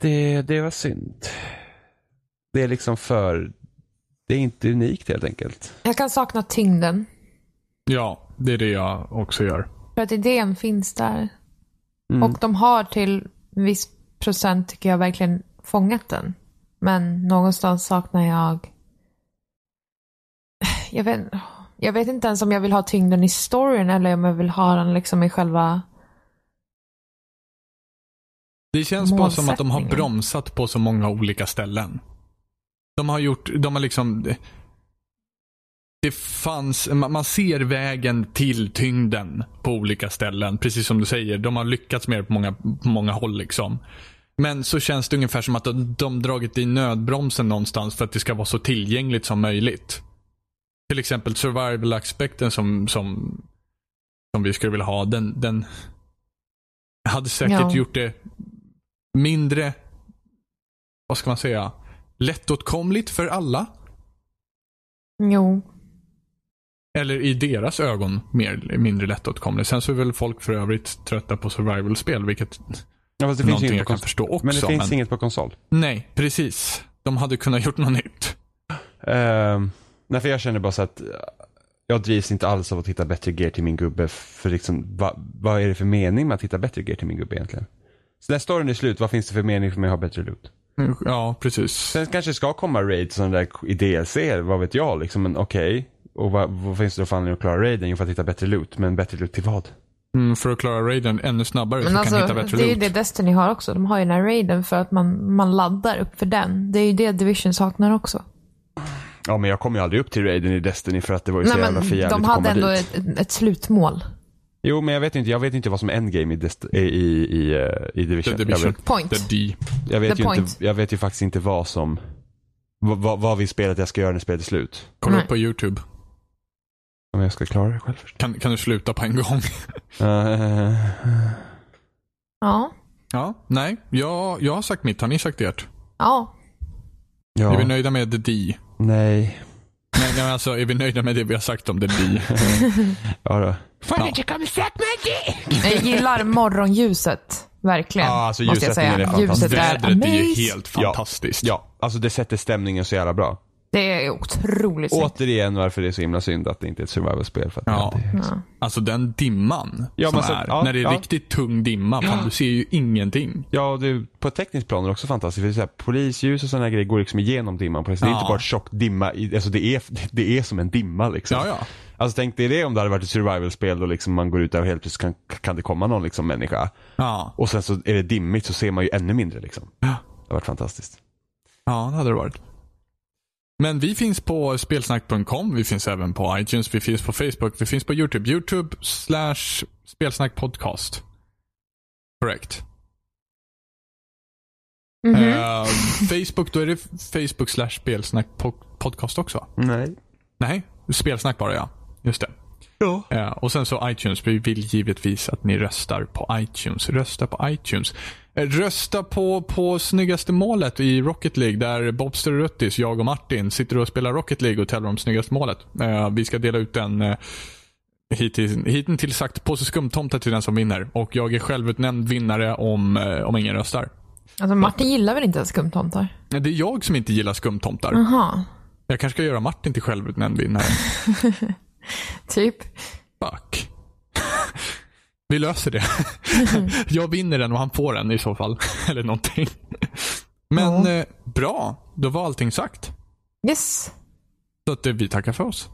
C: det, det var synd. Det är liksom för, det är inte unikt helt enkelt.
B: Jag kan sakna tyngden.
A: Ja, det är det jag också gör.
B: För att idén finns där.
C: Mm.
B: Och de har till viss procent, tycker jag, verkligen fångat den. Men någonstans saknar jag... Jag vet, jag vet inte ens om jag vill ha tyngden i storyn eller om jag vill ha den liksom i själva...
A: Det känns bara som att de har bromsat på så många olika ställen. De har gjort, de har liksom det- fanns, man man ser vägen till tyngden på olika ställen. Precis som du säger, de har lyckats med det på många, på många håll. liksom. Men så känns det ungefär som att de, de dragit i nödbromsen någonstans för att det ska vara så tillgängligt som möjligt. Till exempel survival-aspekten som, som, som vi skulle vilja ha. Den, den hade säkert
B: Ja.
A: gjort det mindre, vad ska man säga, lättåtkomligt för alla.
B: Jo.
A: Eller i deras ögon mer mindre lättåtkomligt. Sen så är väl folk för övrigt trötta på survival-spel, vilket
C: Ja, fast det finns
A: någonting
C: inget
A: jag kan förstå också.
C: Men det finns inget på konsol.
A: Nej, precis. De hade kunnat gjort något nytt.
C: Ehm, nej, för jag känner bara så att eh, jag drivs inte alls av att hitta bättre gear till min gubbe. För liksom, va, vad är det för mening med att hitta bättre gear till min gubbe egentligen? Så när storyn är slut, vad finns det för mening för mig att ha bättre loot?
A: Ja, precis.
C: Sen kanske det ska komma raids sådana där i DLC, vad vet jag liksom. Men okej. Och vad, vad finns det då för anledning att klara raiden? Jo, för att hitta bättre loot. Men bättre loot till vad?
A: Mm, för att klara raiden ännu snabbare så
B: Men
A: du
B: alltså,
A: kan hitta bättre
B: det är ju
A: loot.
B: det Destiny har också. De har ju den här raiden för att man, man laddar upp för den. Det är ju det Division saknar också.
C: Ja, men jag kom ju aldrig upp till raiden i Destiny för att det var ju så
B: Nej,
C: jävla
B: men
C: för jävligt
B: de
C: att komma
B: hade ändå
C: dit.
B: ett, ett slutmål.
C: Jo, men jag vet inte, jag vet inte vad som är endgame i, Dest- i, i, i, eh, i Division.
A: The Division.
C: Jag vet,
B: Point.
A: The D.
C: jag, vet
B: The
C: ju
B: point.
C: inte, jag vet ju faktiskt inte vad som, vad, vad, vad vi spelet jag ska göra när spelet är slut.
A: Kolla upp på YouTube.
C: Om jag ska klara det själv först.
A: Kan, kan du sluta på en gång?
C: Eh,
B: Ja.
A: ja, nej. Jag, jag har sagt mitt. Har ni sagt ert?
B: Ja.
A: Är vi
C: ja,
A: nöjda med The D?
C: nej.
A: Nej, nej, men alltså är vi nöjda med det vi har sagt om The D?
C: Ja då.
D: Come my?
B: Jag gillar morgonljuset. Verkligen.
C: Ja, alltså
B: måste jag säga.
C: är fantastisk.
B: Ljuset är
A: Vädret är ju helt fantastiskt.
C: Ja, alltså det sätter stämningen så jävla bra.
B: Det är otroligt snyggt.
C: Återigen varför det är så himla synd att det inte är ett survival-spel. För att
A: Ja.
C: det,
B: Ja.
A: Alltså den dimman
C: Ja,
A: som
C: så-
A: är.
C: ja,
A: när det är
C: ja.
A: riktigt tung dimma. Fan, du ser ju ingenting.
C: ja, det, på ett tekniskt plan är det också fantastiskt. För det är så här, polisljus och sådana grejer går liksom igenom dimman. Det. Är
A: Ja.
C: inte bara tjock dimma, i, alltså det är, det är som en dimma liksom.
A: Ja, ja.
C: Alltså tänk dig det om det hade varit ett survival-spel och liksom man går ut där och helt plötsligt kan, kan det komma någon liksom människa.
A: Ja,
C: Och sen så är det dimmigt så ser man ju ännu mindre liksom.
A: Ja.
C: Det har varit fantastiskt.
A: ja det hade det varit. Men vi finns på spelsnack.com, vi finns även på iTunes, vi finns på Facebook, vi finns på YouTube. YouTube slash spelsnackpodcast. Korrekt.
B: Mhm.
A: Eh, Facebook, då är det Facebook slash spelsnack po- podcast också.
C: Nej.
A: Nej, spelsnack bara ja. Just det.
C: Ja.
A: Eh, och sen så iTunes. Vi vill givetvis att ni röstar på iTunes. Rösta på iTunes. Eh, rösta på, på snyggaste målet i Rocket League där Bobster och Ruttis, jag och Martin, sitter och spelar Rocket League och tävlar om snyggaste målet. Eh, vi ska dela ut en eh, hittills, sagt påse skumtomtar till den som vinner. Och jag är självutnämnd vinnare om, eh, om ingen röstar.
B: Alltså Martin gillar väl inte skumtomtar?
A: Det är jag som inte gillar skumtomtar.
B: Jaha.
A: Jag kanske ska göra Martin till självutnämnd vinnare.
B: Typ.
A: Fuck. Vi löser det. Jag vinner den och han får den i så fall. Eller någonting. Men
B: Ja.
A: eh, bra, då var allting sagt.
B: Yes.
A: Så att eh, vi tackar för oss.